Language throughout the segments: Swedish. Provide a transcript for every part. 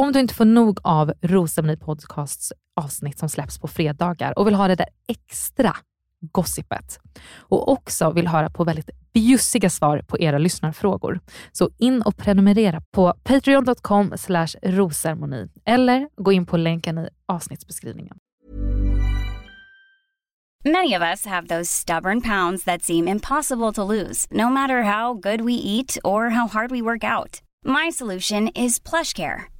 Om du inte får nog av Rosceremoni Podcasts avsnitt som släpps på fredagar och vill ha det där extra gossipet och också vill höra på väldigt bjussiga svar på era lyssnarfrågor. Så in och prenumerera på patreon.com rosermoni eller gå in på länken i avsnittsbeskrivningen. Many of us have those stubborn pounds that seem impossible to lose, no matter how good we eat or how hard we work out. My solution is plush care.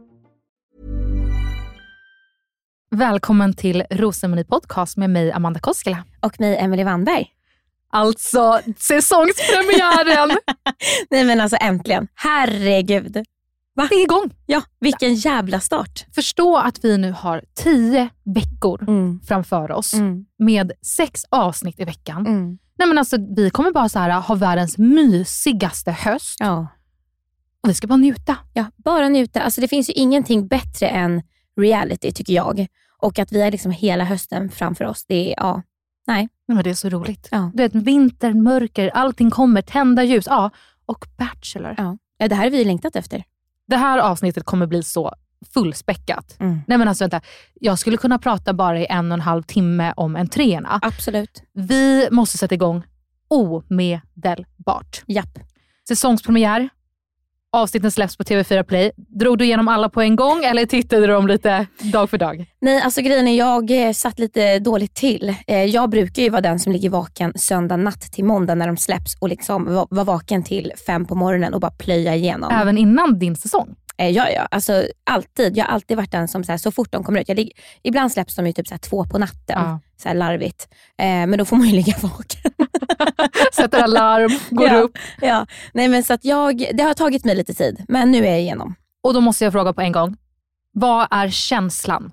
Välkommen till Rosceremoni Podcast med mig Amanda Koskela. Och mig, Emily Wannberg. Alltså säsongspremiären! Nej men alltså äntligen. Herregud. Va? Det är igång. Ja, vilken jävla start. Förstå att vi nu har tio veckor Mm. framför oss Mm. med sex avsnitt i veckan. Mm. Nej, men alltså, vi kommer bara så här, ha världens mysigaste höst Ja. och vi ska bara njuta. ja, bara njuta. Alltså det finns ju ingenting bättre än reality tycker jag. Och att vi har liksom hela hösten framför oss. Det är, ja, nej. Nej, men det är så roligt. Ja. Du vet, vinter, mörker, allting kommer, tända ljus. Ja, och Bachelor. Ja. ja, det här har vi längtat efter. Det här avsnittet kommer bli så fullspäckat. Mm. Nej men alltså vänta, jag skulle kunna prata bara i en och en halv timme om entréerna. Absolut. Vi måste sätta igång omedelbart. Japp. Säsongspremiär. Avsnitten släpps på TV4 Play. Drog du igenom alla på en gång eller tittade du dem lite dag för dag? Nej, alltså grejen är jag eh, satt lite dåligt till. Eh, jag brukar ju vara den som ligger vaken söndag natt till måndag när de släpps och liksom var, var vaken till fem på morgonen och bara plöja igenom. Även innan din säsong? Eh, ja, ja. Alltså, alltid. Jag har alltid varit den som så, här, så fort de kommer ut, jag ibland släpps de ju typ så här, två på natten, Ja. så här, larvigt. Eh, men då får man ju ligga vaken. Sätter alarm, går ja, upp. Ja. Nej, men så att jag, det har tagit mig lite tid, men nu är jag igenom. Och då måste jag fråga på en gång. Vad är känslan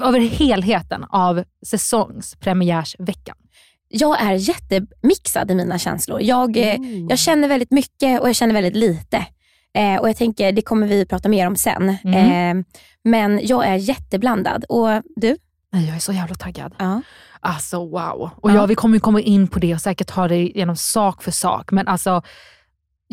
över helheten av säsongspremiärsveckan? Jag är jättemixad i mina känslor. Jag, eh, jag känner väldigt mycket och jag känner väldigt lite. Eh, och jag tänker, det kommer vi prata mer om sen. Eh, men jag är jätteblandad. Och du? Nej, jag är så jävla taggad. Ja. Alltså wow. Och Ja. ja, vi kommer komma in på det och säkert ta det genom sak för sak. Men alltså,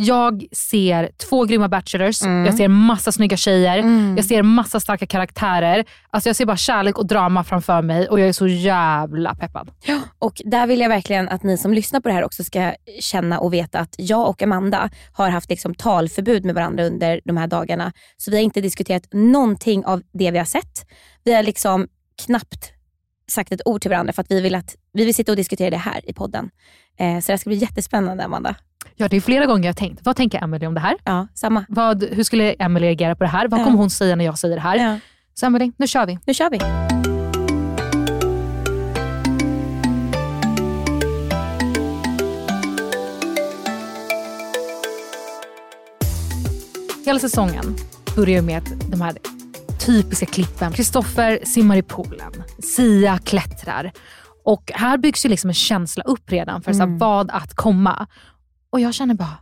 jag ser två grymma bachelors, Mm. jag ser massa snygga tjejer, Mm. jag ser massa starka karaktärer. Alltså jag ser bara kärlek och drama framför mig och jag är så jävla peppad. Och där vill jag verkligen att ni som lyssnar på det här också ska känna och veta att jag och Amanda har haft liksom talförbud med varandra under de här dagarna. Så vi har inte diskuterat någonting av det vi har sett. Vi har liksom knappt sagt ett ord till varandra för att vi vill, att, vi vill sitta och diskutera det här i podden. Eh, så det ska bli jättespännande, Amanda. Ja, det är flera gånger jag har tänkt, vad tänker Emelie om det här? Ja, samma. Vad, hur skulle Emelie reagera på det här? Vad ja. kommer hon säga när jag säger det här? Ja. Så Emelie, nu kör vi. Nu kör vi. Hela säsongen börjar med de här typiska klippen. Kristoffer simmar i poolen. Sia klättrar. Och här byggs ju liksom en känsla upp redan för så här, vad att komma. Och jag känner bara,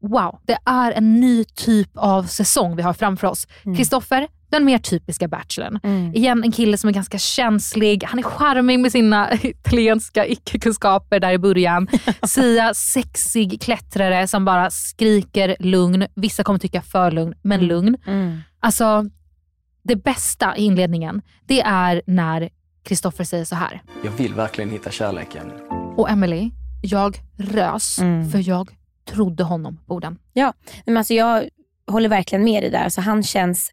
wow, det är en ny typ av säsong vi har framför oss. Kristoffer, den mer typiska bachelorn. Igen en kille som är ganska känslig, han är charmig med sina italienska icke-kunskaper där i början. Sia, sexig klättrare som bara skriker lugn. Vissa kommer tycka för lugn, men lugn. Alltså, det bästa i inledningen, det är när Kristoffer säger så här. Jag vill verkligen hitta kärleken. Och Emily, jag rös för jag trodde honom på orden. Ja, men alltså jag håller verkligen med dig där. Alltså han känns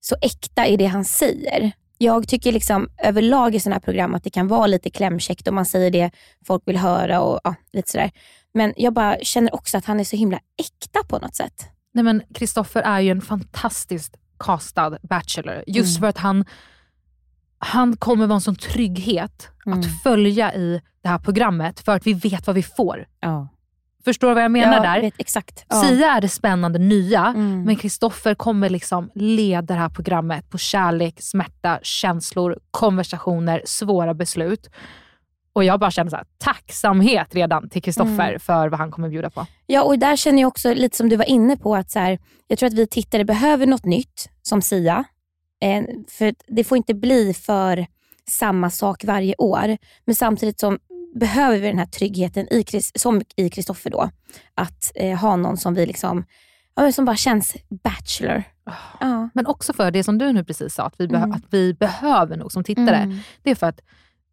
så äkta i det han säger. Jag tycker liksom överlag i sådana här program att det kan vara lite klämkäckt och man säger det folk vill höra och ja, lite sådär. Men jag bara känner också att han är så himla äkta på något sätt. Nej men Kristoffer är ju en fantastiskt castad bachelor. Just för att han, han kommer vara en sån trygghet att följa i det här programmet för att vi vet vad vi får. Ja. Förstår du vad jag menar jag där? Vet, exakt. Ja. Sia är det spännande nya, Mm. men Kristoffer kommer liksom leda det här programmet på kärlek, smärta, känslor, konversationer, svåra beslut. Och jag bara känner så här, tacksamhet redan till Kristoffer Mm. för vad han kommer bjuda på. Ja, och där känner jag också lite som du var inne på att så här, jag tror att vi tittare behöver något nytt som Sia. Eh, för det får inte bli för samma sak varje år. Men samtidigt som behöver vi den här tryggheten i, som i Kristoffer då. Att eh, ha någon som vi liksom, som bara känns bachelor. Ja. Men också för det som du nu precis sa, att vi, Mm. att vi behöver nog som tittare. Mm. Det är för att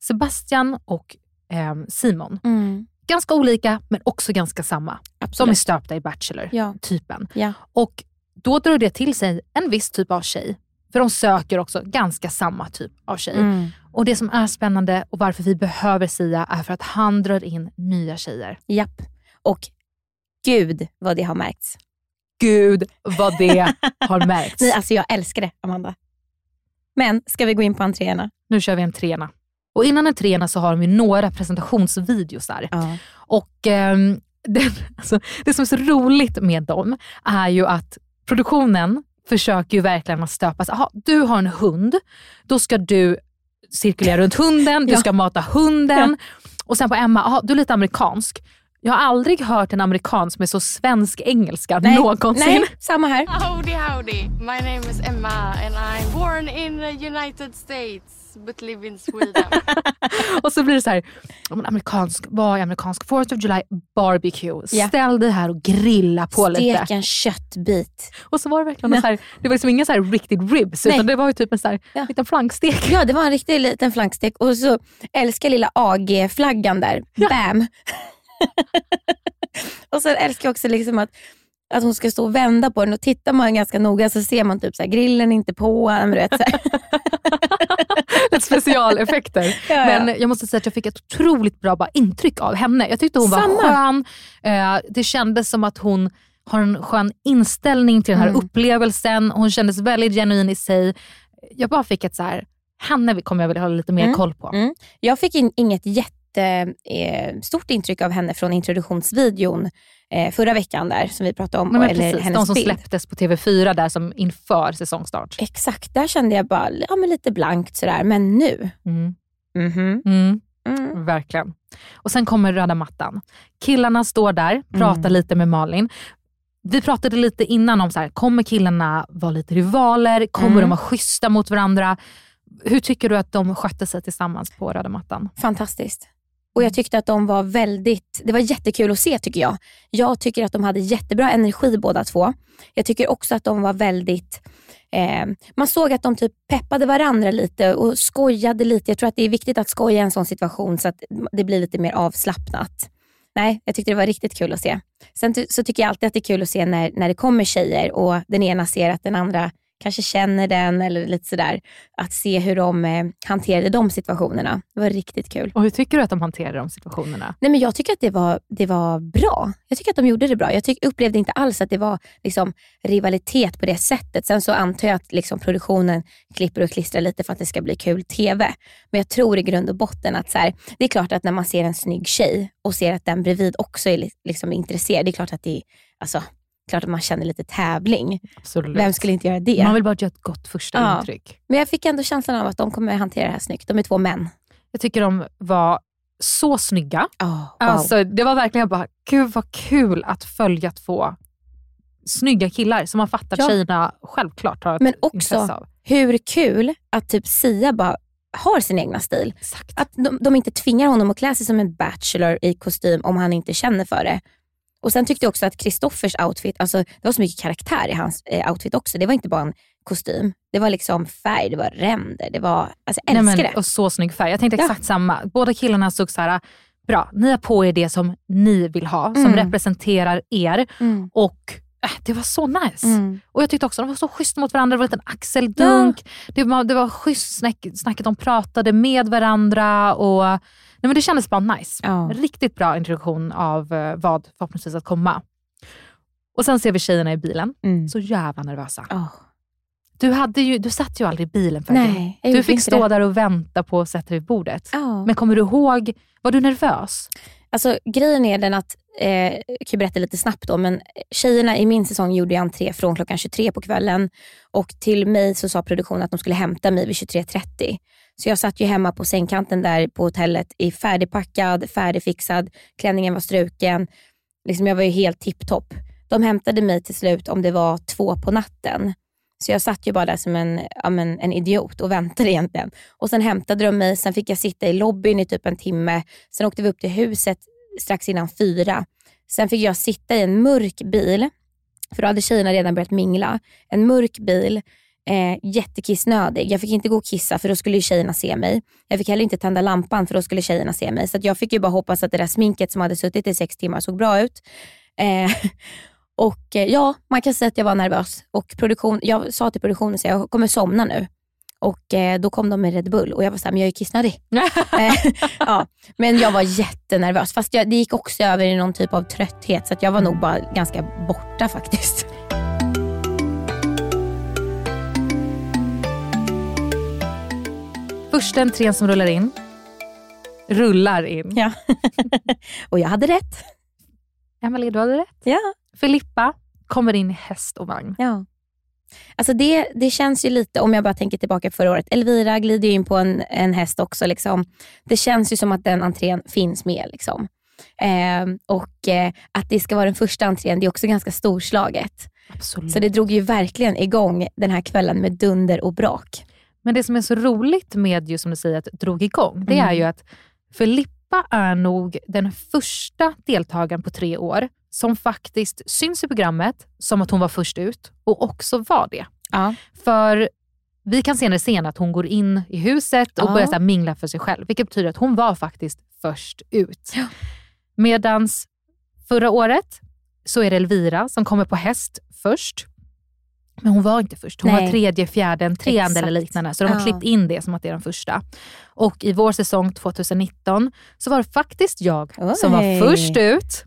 Sebastian och ehm, Simon, Mm. ganska olika men också ganska samma. De är Absolut. stöpta i Bachelor-typen. Ja. Ja. Och då drar det till sig en viss typ av tjej. För de söker också ganska samma typ av tjej. Mm. Och det som är spännande och varför vi behöver Sia är för att han drar in nya tjejer. Japp. Och gud vad det har märkts. Gud vad det har märkts. Nej, alltså jag älskar det, Amanda. Men ska vi gå in på entréerna? Nu kör vi en trena. Och innan en trena så har de ju några presentationsvideos där. Ja. Och ehm, det, alltså, det som är så roligt med dem är ju att produktionen försöker ju verkligen att stöpa sig. Aha, du har en hund, då ska du cirkulera runt hunden, du Ja. ska mata hunden. Och sen på Emma, aha, du är lite amerikansk. Jag har aldrig hört en amerikansk med så svensk engelska någonsin. Nej, samma här. Howdy, howdy. My name is Emma and I'm born in the United States but live in Sweden. Och så blir det så här, ja, amerikansk, vad är amerikansk? 4th of July barbecue. Ja. Ställ dig här och grilla på lite. Stek en köttbit. Och så var det verkligen så här, det var liksom ingen så här riktigt ribs, Nej. utan det var ju typ en så här, Ja. liten flankstek. Ja, det var en riktig liten flankstek och så älskar lilla AG-flaggan där. Bam! och sen älskar jag också liksom att, att hon ska stå och vända på den och tittar man ganska noga så ser man typ så här, grillen är inte på. Du vet, så specialeffekter. Ja, ja. Men jag måste säga att jag fick ett otroligt bra bara intryck av henne. Jag tyckte hon var Samma. skön. Eh, det kändes som att hon har en skön inställning till den här Mm. upplevelsen. Hon kändes väldigt genuin i sig. Jag bara fick ett så här, henne kommer jag vilja ha lite mer Mm. koll på. Mm. Jag fick in, inget jätte, eh, intryck av henne från introduktionsvideon eh, förra veckan där som vi pratade om. Men, men eller precis, hennes de som bild. släpptes på TV4 där som inför säsongstart. Exakt, där kände jag bara ja, men lite blankt sådär. Men nu, Mm. mhm. Mm. Mm. Verkligen. Och sen kommer röda mattan. Killarna står där, pratar Mm. lite med Malin. Vi pratade lite innan om så här, kommer killarna vara lite rivaler? Kommer Mm. de vara schyssta mot varandra? Hur tycker du att de skötte sig tillsammans på röda mattan? fantastiskt. Och jag tyckte att de var väldigt, det var jättekul att se tycker jag. Jag tycker att de hade jättebra energi båda två. Jag tycker också att de var väldigt, eh, man såg att de typ peppade varandra lite och skojade lite. Jag tror att det är viktigt att skoja i en sån situation så att det blir lite mer avslappnat. Nej, jag tyckte det var riktigt kul att se. Sen ty- så tycker jag alltid att det är kul att se när, när det kommer tjejer och den ena ser att den andra kanske känner den eller lite sådär. Att se hur de eh, hanterade de situationerna. Det var riktigt kul. Och hur tycker du att de hanterar de situationerna? Nej, men jag tycker att det var, det var bra. Jag tycker att de gjorde det bra. Jag tyck, upplevde inte alls att det var liksom, rivalitet på det sättet. Sen så antar jag att liksom, produktionen klipper och klistrar lite för att det ska bli kul TV. Men jag tror i grund och botten att så här, det är klart att när man ser en snygg tjej och ser att den bredvid också är li- liksom, intresserad, det är klart att det är, alltså, klart att man känner lite tävling. Absolut. Vem skulle inte göra det? Man vill bara göra ett gott första Ja. intryck. Men jag fick ändå känslan av att de kommer hantera det här snyggt. De är två män. Jag tycker de var så snygga. Oh, wow. Alltså, det var verkligen bara, gud vad kul att följa två snygga killar som man fattar Ja. tjejerna självklart har Men också hur kul att typ Sia bara har sin egna stil. Exakt. Att de, de inte tvingar honom att klä sig som en bachelor i kostym om han inte känner för det. Och Sen tyckte jag också att Kristoffers outfit, alltså, det var så mycket karaktär i hans eh, outfit också. Det var inte bara en kostym. Det var liksom färg, det var ränder, det var... Alltså jag Nej, älskar men, det. Och så snygg färg. Jag tänkte Ja. exakt samma. Båda killarna såg så här, bra, ni har på er det som ni vill ha, som Mm. representerar er. Mm. Och äh, det var så nice. Mm. Och jag tyckte också de var så schysst mot varandra. Det var en liten axeldunk. Det, var, det var schysst snack, snacket. De pratade med varandra. Och, nej, men det kändes bara nice. Ja. Riktigt bra introduktion av eh, vad förhoppningsvis att komma. Och sen ser vi tjejerna i bilen. Mm. Så jävla nervösa. Oh. Du, hade ju, du satt ju aldrig i bilen Fergie. Nej, Du fick stå det. där och vänta på att sätta dig vid bordet. Ja. Men kommer du ihåg, var du nervös? Alltså, grejen är den att, eh, jag kan berätta lite snabbt då, men tjejerna i min säsong gjorde entré från klockan 23 på kvällen och till mig så sa produktionen att de skulle hämta mig vid 23.30. Så jag satt ju hemma på sängkanten där på hotellet i färdigpackad, färdigfixad, klänningen var struken. Liksom jag var ju helt tipptopp. De hämtade mig till slut om det var två på natten. Så jag satt ju bara där som en, ja, men, en idiot och väntade egentligen. Och Sen hämtade de mig, sen fick jag sitta i lobbyn i typ en timme. Sen åkte vi upp till huset strax innan fyra. Sen fick jag sitta i en mörk bil, för då hade tjejerna redan börjat mingla. En mörk bil, eh, jättekissnödig. Jag fick inte gå och kissa för då skulle ju tjejerna se mig. Jag fick heller inte tända lampan för då skulle tjejerna se mig. Så att jag fick ju bara hoppas att det där sminket som hade suttit i sex timmar såg bra ut. Eh, och eh, ja, man kan säga att jag var nervös. Och produktion, jag sa till produktionen att jag kommer somna nu. Och eh, då kom de med Red Bull och jag var såhär, men jag är kissnödig. Eh, ja, men jag var jättenervös. Fast jag, det gick också över i någon typ av trötthet. Så att jag var nog bara ganska borta faktiskt. Första entrén som rullar in, rullar in. Ja. och jag hade rätt. Emelie, du hade rätt. Ja. Filippa kommer in i häst och vagn. ja. Alltså det, det känns ju lite, om jag bara tänker tillbaka på förra året, Elvira glider ju in på en, en häst också. Liksom. Det känns ju som att den entrén finns med. Liksom. Eh, och eh, att det ska vara den första entrén, det är också ganska storslaget. Absolut. Så det drog ju verkligen igång den här kvällen med dunder och brak. Men det som är så roligt med just som du säger att drog igång, det Mm. är ju att Filippa är nog den första deltagaren på tre år som faktiskt syns i programmet som att hon var först ut och också var det. Ja. För vi kan senare se att hon går in i huset och Ja. börjar så mingla för sig själv, vilket betyder att hon var faktiskt först ut. Ja. Medans förra året så är det Elvira som kommer på häst först. Men hon var inte först. Hon Nej. var tredje, fjärde, en treande eller liknande. Så de har Ja. klippt in det som att det är den första. Och i vår säsong 2019 så var det faktiskt jag som var Oj. först ut.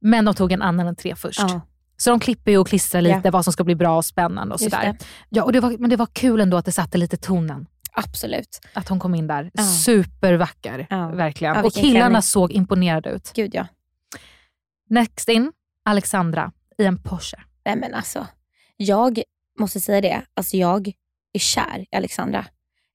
Men de tog en annan än tre först. Ja. Så de klipper ju och klistrar lite Ja. vad som ska bli bra och spännande och Just sådär. det. Ja, och det var, men det var kul ändå att det satte lite tonen. Absolut. Att hon kom in där. Ja. Supervacker, Ja. verkligen. Och killarna klänning. såg imponerade ut. Gud ja. Next in, Alexandra i en Porsche. Nej men alltså, jag måste säga det. Alltså jag är kär i Alexandra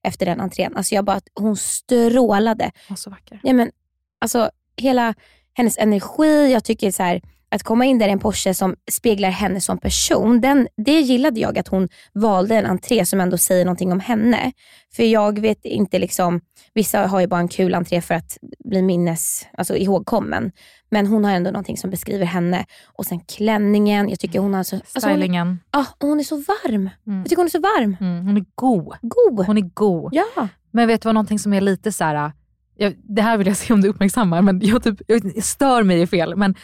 efter den entrén. Alltså jag bara, hon strålade. Hon så vacker. Ja, men, alltså, hela hennes energi, jag tycker så här, att komma in där i en Porsche som speglar henne som person, den, det gillade jag att hon valde en entré som ändå säger någonting om henne. För jag vet inte, liksom, vissa har ju bara en kul entré för att bli minnes, alltså ihågkommen. Men hon har ändå någonting som beskriver henne. Och sen klänningen, jag tycker hon har så... Alltså hon, Stylingen. ah, hon är så varm. Mm. Jag tycker hon är så varm. Mm, hon är god. God. Hon är god. Ja. Men vet du vad någonting som är lite så här. Jag, det här vill jag se om du uppmärksammar, men jag, typ, jag stör mig i fel. Men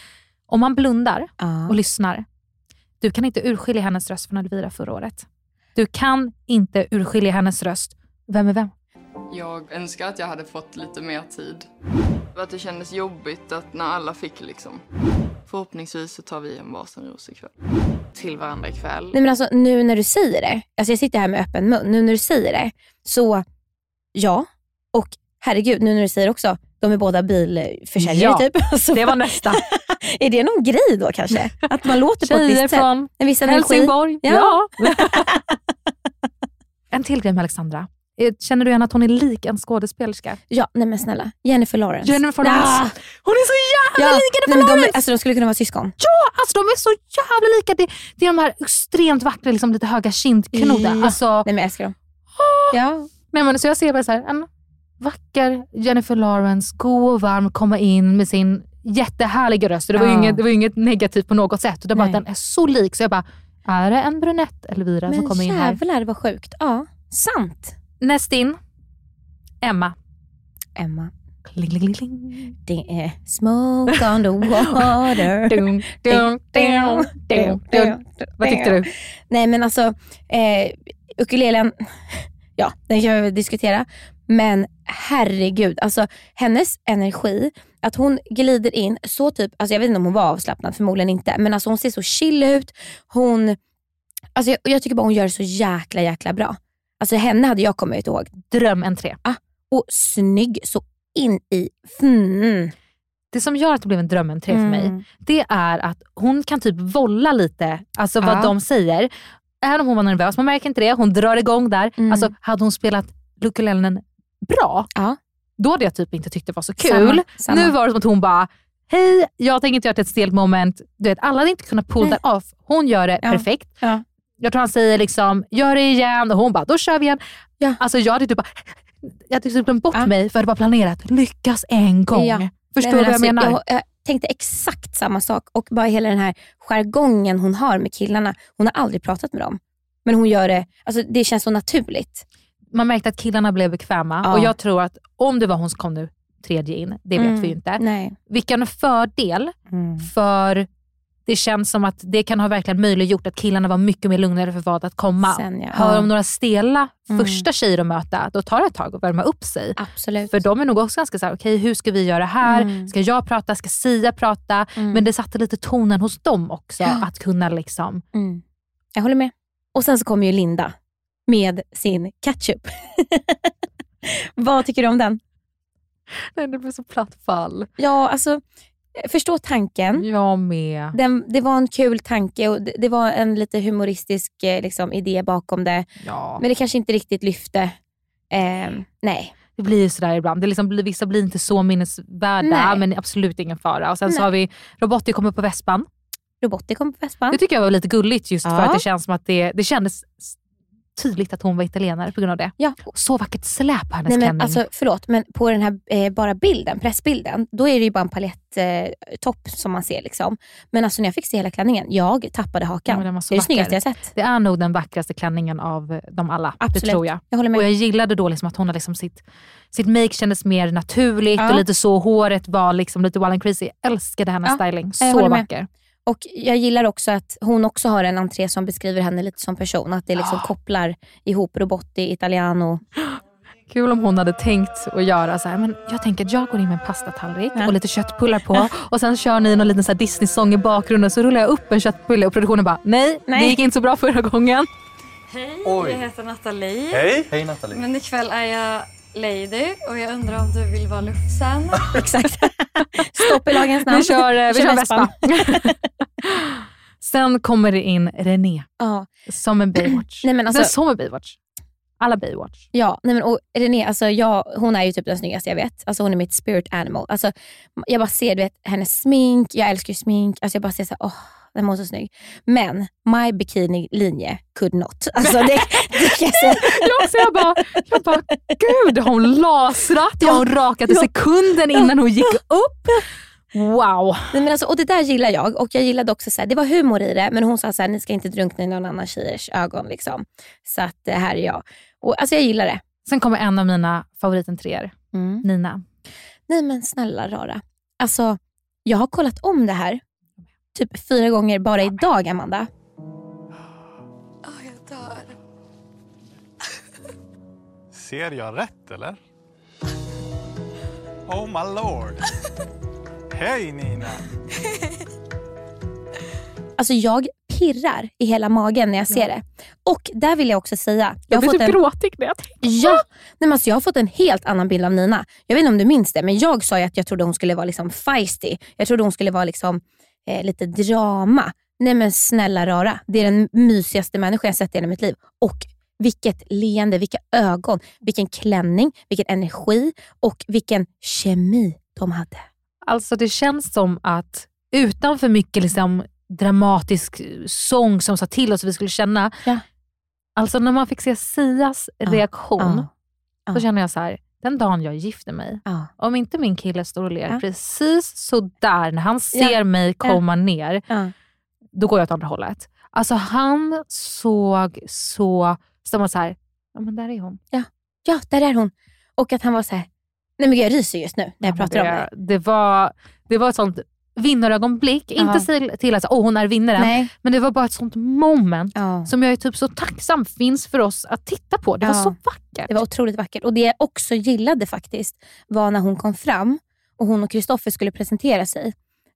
om man blundar och lyssnar, du kan inte urskilja hennes röst från Elvira förra året. Du kan inte urskilja hennes röst. Vem är vem? Jag önskar att jag hade fått lite mer tid. Att det kändes jobbigt att när alla fick liksom. Förhoppningsvis så tar vi en varsin ros ikväll. Till varandra ikväll. Nej men alltså nu när du säger det, alltså jag sitter här med öppen mun, nu när du säger det, så ja, och herregud nu när du säger också, De är båda bilförsäljare Ja, typ. Alltså, Det var nästa. Är det någon grej då kanske? Att man låter på ett visst sätt? från En viss? Helsingborg. Ja. Ja. en till grej med Alexandra. Eh, Känner du igen att hon är lik en skådespelerska? Ja, nej men snälla. Jennifer Lawrence. Jennifer Lawrence. Ja. Hon är så jävla Ja. lik Nej, Jennifer de, Lawrence! är- alltså, de skulle kunna vara syskon. Ja, alltså de är så jävla lika. Det, det är de här extremt vackra, liksom, lite höga kindknoddar. Ja. Alltså, Nej men jag älskar dem. Ja. nej, men, så jag ser bara så här, en vacker Jennifer Lawrence, god och varm, komma in med sin jättehärliga röst. Det var, Ja. inget, det var inget negativt på något sätt. Det är bara att den är så lik. Så jag bara, är det en brunett Elvira som Men kommer in här? jävlar vad sjukt. Ja, sant. Näst in, Emma. Emma. Kling, kling, kling. Det är smoke on the water. Dun, dun, dun, dun, dun. Vad tyckte du? Nej men alltså, eh, ukulelen, ja den kan vi diskutera. Men herregud, alltså hennes energi, att hon glider in så typ, alltså jag vet inte om hon var avslappnad, förmodligen inte, men alltså hon ser så chill ut. Hon, alltså jag, jag tycker bara hon gör det så jäkla jäkla bra. Alltså henne hade jag kommit ihåg. Drömentré. Och snygg så in i... Mm. Det som gör att det blev en drömentré för mig, Mm. det är att hon kan typ volla lite, alltså vad Ja. de säger. Även om hon var nervös, man märker inte det. Hon drar igång där. Mm. Alltså hade hon spelat ukulelen bra, Ja. då hade jag typ inte tyckt det var så kul. Samma, samma. Nu var det som att hon bara, hej, jag tänker inte göra det ett stelt moment. Du vet, alla hade inte kunnat pull that off. Hon gör det Ja. perfekt. Ja. Jag tror han säger liksom, gör det igen och hon bara, då kör vi igen. Ja. Alltså jag hade typ bara, jag hade typ glömt bort Ja. mig för jag hade bara planerat, lyckas en gång. Ja. Förstår du vad jag alltså, menar? Jag, jag tänkte exakt samma sak och bara hela den här jargongen hon har med killarna. Hon har aldrig pratat med dem. Men hon gör det, alltså det känns så naturligt. Man märkte att killarna blev bekväma Ja. och jag tror att om det var hon som kom nu tredje in, det vet Mm. vi ju inte. Nej. Vilken fördel för det känns som att det kan ha verkligen möjliggjort att killarna var mycket mer lugnare för vad att komma. Sen, ja. Hör om några stela Mm. första tjejer att möta, då tar det ett tag att värma upp sig. Absolut. För de är nog också ganska såhär, okej hur ska vi göra här? Mm. Ska jag prata? Ska Sia prata? Mm. Men det satte lite tonen hos dem också, Ja. att kunna liksom... Mm. Jag håller med. Och sen så kommer ju Linda med sin ketchup. Vad tycker du om den? Nej, det blev så platt fall. Ja, alltså förstå tanken. Jag med. Den, det var en kul tanke och det, det var en lite humoristisk eh, liksom, idé bakom det. Ja. Men det kanske inte riktigt lyfte. Ehm, nej. Det blir ju sådär ibland. Det liksom, vissa blir inte så minnesvärda, Nej. men absolut ingen fara. Och sen så Nej. har vi Robotti kommer på vespan. Robotti kom på Vespan. Det tycker jag var lite gulligt just för Ja. att det känns som att det, det kändes tydligt att hon var italienare på grund av det. Ja. Så vackert släp på hennes Nej, men klänning. alltså, förlåt, men på den här eh, bara bilden, pressbilden, då är det ju bara en paletttopp eh, topp som man ser. Liksom. Men alltså, när jag fick se hela klänningen, jag tappade Ja, hakan. så det är det snyggaste jag sett. det är nog den vackraste klänningen av dem alla. Absolut. Det tror jag. Jag håller med. Och jag gillade då liksom att hon har liksom sitt, sitt make kändes mer naturligt Ja. och lite så, håret var liksom lite wild and crazy. Jag älskade hennes Ja, styling. Så vacker. Och jag gillar också att hon också har en entré som beskriver henne lite som person. Att det liksom Ja. kopplar ihop Robotti, Italiano. Kul om hon hade tänkt att göra så här, men jag tänker att jag går in med en pastatallrik Ja. och lite köttbullar på och sen kör ni någon liten så här Disney-sång i bakgrunden så rullar jag upp en köttbulle och produktionen bara nej, Nej. det gick inte så bra förra gången. Hej, Oj. jag heter Nathalie. Hej! Hej Nathalie. Men ikväll är jag lady och jag undrar om du vill vara Lufsen? Exakt. Stopp i lagens namn. Vi kör, eh, vi kör. Vespa. sen kommer det in René Ja, som en Baywatch. Nej, men alltså- är som en Baywatch. Alla Baywatch. ja nej men, och René, alltså jag, hon är ju typ den snyggaste jag vet. Alltså hon är mitt spirit animal. Alltså, jag bara ser du vet, hennes smink, jag älskar ju smink. Alltså jag bara ser så här, åh, den var så snygg. Men my bikini-linje could not. Alltså det, det kan jag säga. Jag, så jag, bara, jag bara, gud har hon lasrat? Har hon rakat i sekunden innan hon gick upp? Wow. Nej, men alltså, och det där gillar jag. Och jag gillade också, så här, det var humor i det, men hon sa så här, ni ska inte drunkna i någon annan tjejers ögon. Liksom. Så att eh, här är jag. Och, alltså jag gillar det. Sen kommer en av mina favoritentréer, Nina. Nej men snälla rara. Alltså, jag har kollat om det här typ fyra gånger bara idag, Amanda. Åh, jag dör. Ser jag rätt eller? Oh my lord. Hej Nina! Alltså jag pirrar i hela magen när jag ser det. Och där vill jag också säga. Jag har blir fått typ en- gråtig när jag tänker Ja, Nej, men alltså jag har fått en helt annan bild av Nina. Jag vet inte om du minns det, men jag sa ju att jag trodde hon skulle vara liksom feisty. Jag trodde hon skulle vara liksom, eh, lite drama. Nej men snälla rara, det är den mysigaste människan jag sett i hela mitt liv. Och vilket leende, vilka ögon, vilken klänning, vilken energi och vilken kemi de hade. Alltså det känns som att utan för mycket liksom dramatisk sång som sa till oss att vi skulle känna. Ja. Alltså när man fick se Sias reaktion, ja, ja. så känner jag så här, den dagen jag gifter mig, Ja. om inte min kille står och ler Ja. precis så där när han ser Ja. mig komma ner, Ja. då går jag åt andra hållet. Alltså han såg så, som att så här, ja men där är hon. ja, där är hon. Och att han var så här, nej men jag ryser just nu när jag Ja, pratar om det. det. var, det var ett sånt vinnarögonblick. Ja. Inte till, till att oh, hon är vinnaren, Nej. men det var bara ett sånt moment Ja. som jag är typ så tacksam finns för oss att titta på. Det var Ja. så vackert. Det var otroligt vackert. Och det jag också gillade faktiskt var när hon kom fram och hon och Kristoffer skulle presentera sig.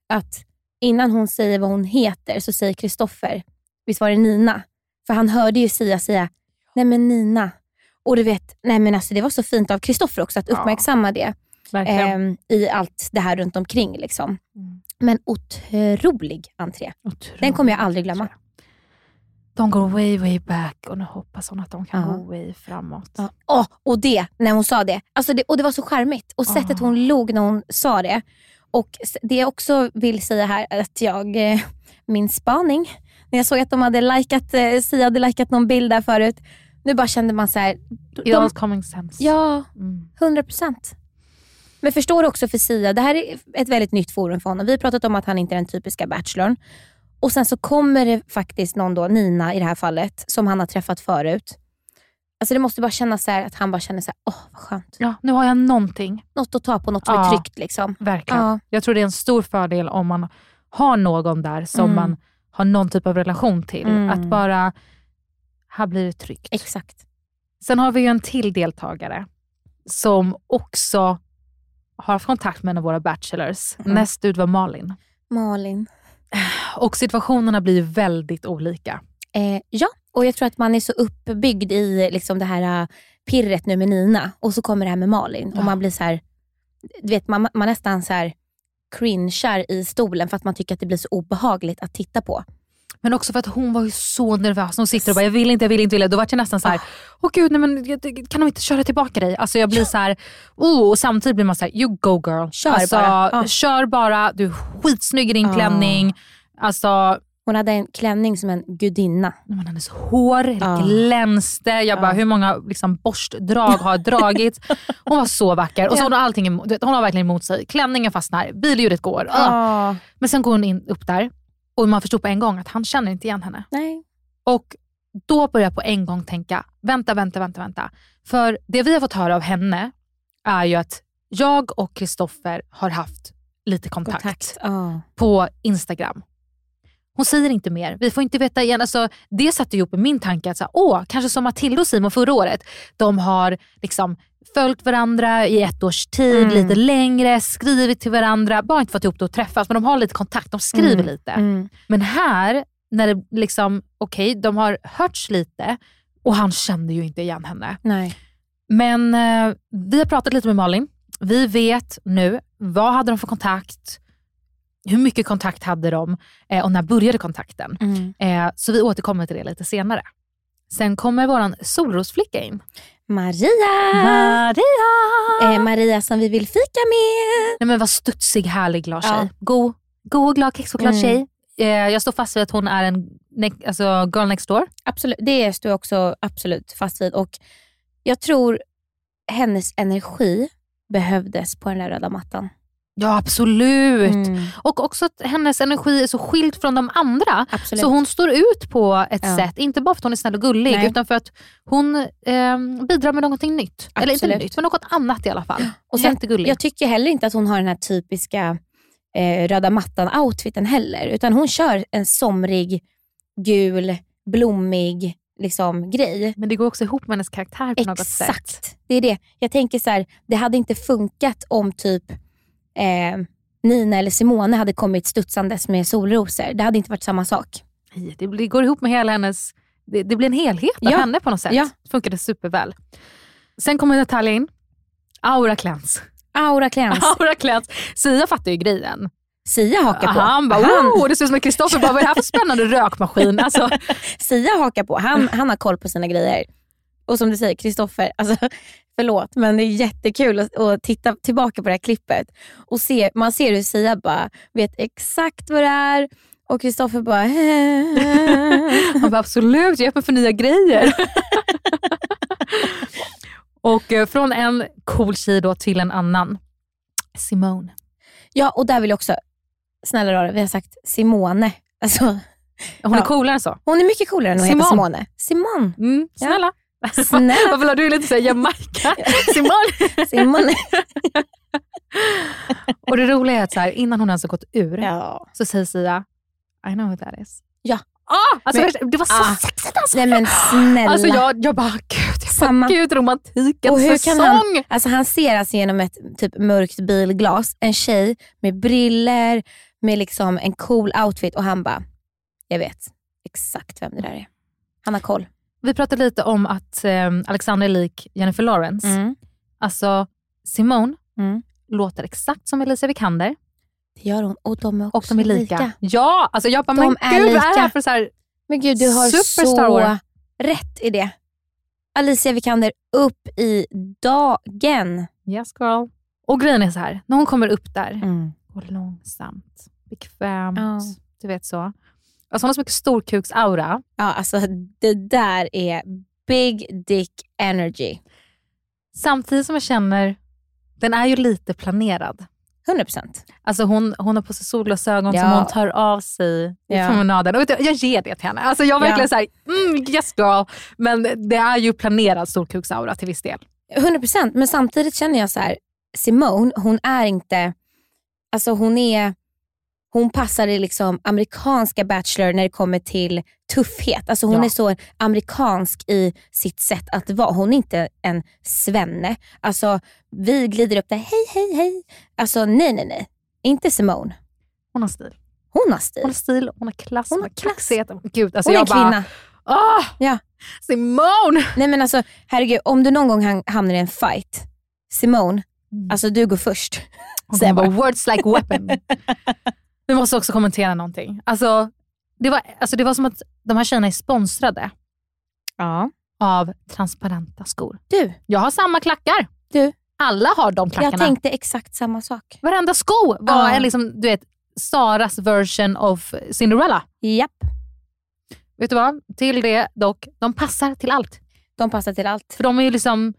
Att innan hon säger vad hon heter så säger Kristoffer, visst var det Nina? För han hörde ju Sia säga, nej men Nina. Och du vet, nej men alltså det var så fint av Kristoffer också att Ja. uppmärksamma det Verkligen. ehm, i allt det här runt omkring. Liksom. Mm. Men otrolig entré. Otroligt. Den kommer jag aldrig glömma. De går way, way back och nu hoppas hon att de kan Ja. gå way framåt. Ja. Åh, och det, när hon sa det. Alltså det. Och det var så charmigt. Och sättet hon log när hon sa det. Och det jag också vill säga här är att jag, eh, min spaning, när jag såg att de hade likat, eh, Sia hade likat någon bild där förut. Nu bara kände man så här, It de, all common sense. ja, Mm. 100 procent. Men förstår också för Sia, det här är ett väldigt nytt forum för honom. Vi har pratat om att han inte är den typiska bachelorn. Och sen så kommer det faktiskt någon då, Nina i det här fallet, som han har träffat förut. Alltså det måste bara kännas så här att han bara känner så här, åh vad skönt. Ja, nu har jag någonting. Något att ta på, något som är Ja. tryggt. Liksom. Verkligen. Ja. Jag tror det är en stor fördel om man har någon där som Mm. man har någon typ av relation till. Mm. Att bara, här blir det tryggt. Exakt. Sen har vi ju en till deltagare som också har haft kontakt med en av våra bachelors. Mm. Näst ut var Malin. Malin. Och situationerna blir väldigt olika. Eh, ja, och jag tror att man är så uppbyggd i liksom det här äh, pirret nu med Nina och så kommer det här med Malin Ja. och man blir så här, du vet man, man nästan så här cringear i stolen för att man tycker att det blir så obehagligt att titta på. Men också för att hon var ju så nervös. Hon sitter och bara, jag vill inte, jag vill inte, vill. Då var jag nästan så här, Ah. åh gud, nej, men, kan de inte köra tillbaka dig? Alltså jag blir så här, oh, och samtidigt blir man så här, you go girl. Kör alltså, bara. Ja. Kör bara, du är skitsnygg i din Ja. klänning. Alltså, Hon hade en klänning som en gudinna. men hennes hår Ja. glänste. Jag bara, Ja. hur många liksom, borstdrag har dragits? Hon var så vacker. Och så Ja. hon har allting hon har verkligen emot sig. Klänningen fastnar, billjudet går. Ah. Ja. Men sen går hon in, upp där och man förstår på en gång att han känner inte igen henne. Nej. Och då börjar jag på en gång tänka, vänta, vänta, vänta, vänta. För det vi har fått höra av henne är ju att jag och Kristoffer har haft lite kontakt, Kontakt. Ja. på Instagram. Hon säger inte mer. Vi får inte veta igen. Alltså, det satte ihop i min tanke att så här, åh, kanske som Matilda och Simon förra året. De har liksom följt varandra i ett års tid, Mm. lite längre, skrivit till varandra, bara inte fått ihop det att träffas. Men de har lite kontakt, de skriver Mm. lite. Mm. Men här, när det liksom, okej, de har hörts lite och han kände ju inte igen henne. Nej. Men eh, vi har pratat lite med Malin. Vi vet nu, vad hade de för kontakt? Hur mycket kontakt hade de? Eh, och när började kontakten? Mm. Eh, så vi återkommer till det lite senare. Sen kommer våran solrosflicka in. Maria! Maria! Eh, Maria som vi vill fika med. Nej men vad studsig, härlig, glad tjej. Ja. God, god och glad kexchoklad Mm. tjej. Eh, jag står fast vid att hon är en ne- alltså girl next door. Absolut, det står jag också absolut fast vid. Och jag tror hennes energi behövdes på den där röda mattan. Ja absolut. Mm. Och också att hennes energi är så skild från de andra. Absolut. Så hon står ut på ett Ja. sätt, inte bara för att hon är snäll och gullig, Nej. utan för att hon eh, bidrar med någonting nytt. Eller inte Absolut. nytt, men något annat i alla fall. Och sen, Jättegullig. jag tycker heller inte att hon har den här typiska eh, röda mattan-outfiten heller. Utan hon kör en somrig, gul, blommig liksom, grej. Men det går också ihop med hennes karaktär på något sätt. Exakt. Det är det. Jag tänker så här, det hade inte funkat om typ eh, Nina eller Simone hade kommit studsandes med solrosor. Det hade inte varit samma sak. Det, går ihop med hela hennes... Det, det blir en helhet av Ja. henne på något sätt. Ja. Funkade superväl. Sen kommer Natalia in. Aura cleanse. Aura cleanse. Aura cleanse. Sia fattar ju grejen. Sia hakar på. Han bara, oh, det ser ut som att Kristoffer bara, vad är det här för spännande rökmaskin? Alltså, Sia hakar på. Han, han har koll på sina grejer. Och som du säger, Kristoffer, alltså, förlåt men det är jättekul att, att titta tillbaka på det här klippet. Och se, man ser hur Sia bara vet exakt vad det är och Kristoffer bara... han bara, absolut, jag är öppen för nya grejer. och eh, från en cool tjej då till en annan. Simone. Ja, och där vill jag också, snälla rara, vi har sagt Simone. Alltså, Hon är Ja. coolare än så. hon är mycket coolare än att heta Simone. Simone. Simone. Mm, snälla. Snälla Varför la du lite såhär Jamaica? Simone. Simone. Och det roliga är att så här, innan hon ens har gått ur Ja. så säger Sia, I know who that is. Ja. Ah, alltså, Men- det var så ah. sexigt alltså. Nej men snälla. Alltså jag, jag bara, gud, jag Samma. bara, gud romantikens Och hur säsong. kan han, alltså han ser alltså genom ett typ mörkt bilglas en tjej med briller, med liksom en cool outfit och han bara, jag vet exakt vem det där är. Han har koll. Vi pratade lite om att eh, Alexander är lik Jennifer Lawrence. Mm. Alltså Simone Mm. låter exakt som Alicia Vikander Det gör hon och de är också och de är lika. Ja, alltså jag bara, De men är gud vad är det här lika. för så här, Men gud du har så rätt i det. Alicia Vikander upp i dagen. yes girl. Och grejen är så här, när hon kommer upp där, Mm. går långsamt, bekvämt, Ja. du vet så. Alltså hon har så mycket storkuksaura. Ja, alltså det där är big dick energy. Samtidigt som jag känner, den är ju lite planerad. 100%. Alltså hon, hon har på sig solglasögon Ja. som hon tar av sig i Ja. promenaden. Och jag ger det till henne. Alltså jag är verkligen Ja. såhär, mm, yes girl. Men det är ju planerad storkuksaura till viss del. 100% men samtidigt känner jag så här, Simone, hon är inte, alltså hon är, hon passar i liksom amerikanska Bachelor när det kommer till tuffhet. Alltså hon Ja. är så amerikansk i sitt sätt att vara. Hon är inte en svenne. Alltså vi glider upp där, hej hej hej. Alltså nej nej nej. Inte Simone. Hon har stil. Hon har stil. Hon har stil, hon har klass, Hon har klass. Gud, alltså Hon är jag en kvinna. bara, ah, Ja. Simone! Nej men alltså herregud, om du någon gång ham- hamnar i en fight, Simone, Mm. alltså du går först. Hon kommer bara, words like weapon. Vi måste också kommentera någonting. Alltså det, var, alltså det var som att de här tjejerna är sponsrade Ja. av transparenta skor. Du, Jag har samma klackar. du. Alla har de klackarna. Jag tänkte exakt samma sak. Varenda sko var Ja. en liksom, du vet, Saras version of Cinderella. Japp. Vet du vad? Till det dock, de passar till allt. De passar till allt. För de är ju liksom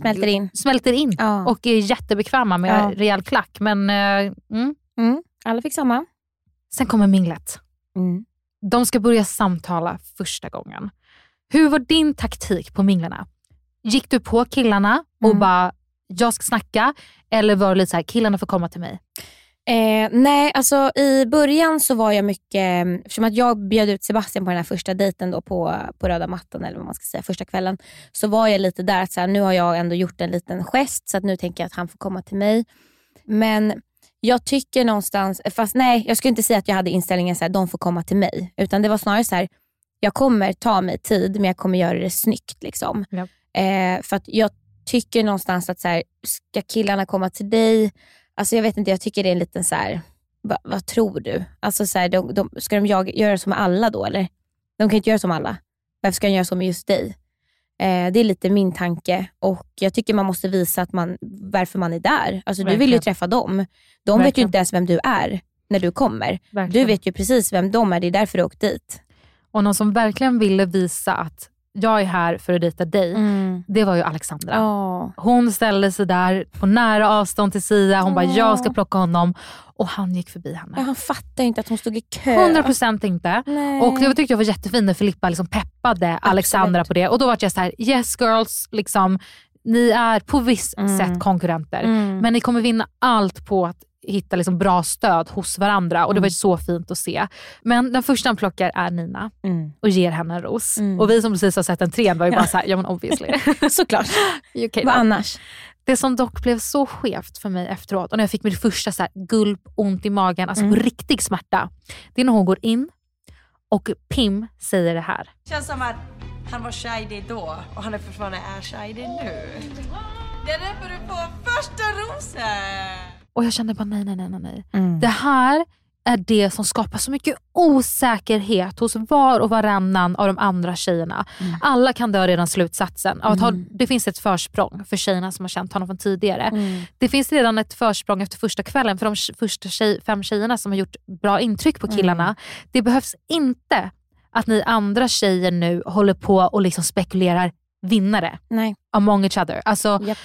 Smälter in. smälter in Ja. och är jättebekväma med Ja. rejäl klack. Men eh, mm. Mm. Alla fick samma. sen kommer minglet. Mm. De ska börja samtala första gången. Hur var din taktik på minglarna? Gick du på killarna och Mm. bara, jag ska snacka? Eller var det lite så här, killarna får komma till mig? Eh, nej, alltså i början så var jag mycket, eftersom att jag bjöd ut Sebastian på den här första dejten då på, på röda mattan, eller vad man ska säga, första kvällen, så var jag lite där att så här, nu har jag ändå gjort en liten gest, så att nu tänker jag att han får komma till mig. Men jag tycker någonstans, fast nej, jag skulle inte säga att jag hade inställningen så här, de får komma till mig, utan det var snarare så här, jag kommer ta mig tid, men jag kommer göra det snyggt. Liksom. Ja. Eh, för att jag tycker någonstans att så här, ska killarna komma till dig, Alltså jag vet inte, jag tycker det är en liten så här, va, vad tror du? Alltså så här, de, de, ska de jag, göra som alla då eller? De kan inte göra som alla. Varför ska de göra så med just dig? Eh, det är lite min tanke och jag tycker man måste visa att man, varför man är där. Alltså du vill ju Verkligen. träffa dem. De vet ju Verkligen. inte ens vem du är när du kommer. Du Verkligen. vet ju precis vem de är, det är därför du åkt dit. Och någon som verkligen ville visa att jag är här för att dejta dig, det var ju Alexandra. Ja. Hon ställde sig där på nära avstånd till Sia. Hon bara, Ja. jag ska plocka honom. Och han gick förbi Ja, henne. han fattar ju inte att hon stod i kö. 100% inte. Nej. Och det tyckte jag var jättefint när Filippa liksom peppade Alexandra på det. Och då var jag så här: yes girls, liksom, ni är på viss Mm. sätt konkurrenter. Mm. Men ni kommer vinna allt på att hitta liksom bra stöd hos varandra. Och det Mm. var ju så fint att se. Men den första han plockar är Nina Mm. och ger henne en ros. Mm. Och vi som precis har sett en trend var ju Ja. bara såhär, ja men obviously. Såklart. okay, Vad annars? Det som dock blev så skevt för mig efteråt och när jag fick mitt första så här gulp, ont i magen, alltså Mm. riktig smärta. Det är när hon går in Och Pim säger det här. Känns som att han var shady då och han är fortfarande är shady nu. Det är därför du får första rosen. Och jag kände bara nej, nej, nej, nej. Mm. Det här är det som skapar så mycket osäkerhet hos var och varannan av de andra tjejerna. Mm. Alla kan dra redan slutsatsen av att ha, det finns ett försprång för tjejerna som har känt honom från tidigare. Mm. Det finns redan ett försprång efter första kvällen för de första tjej, fem tjejerna som har gjort bra intryck på killarna. Mm. Det behövs inte att ni andra tjejer nu håller på och liksom spekulerar vinnare Nej. among each other. Alltså, Japp.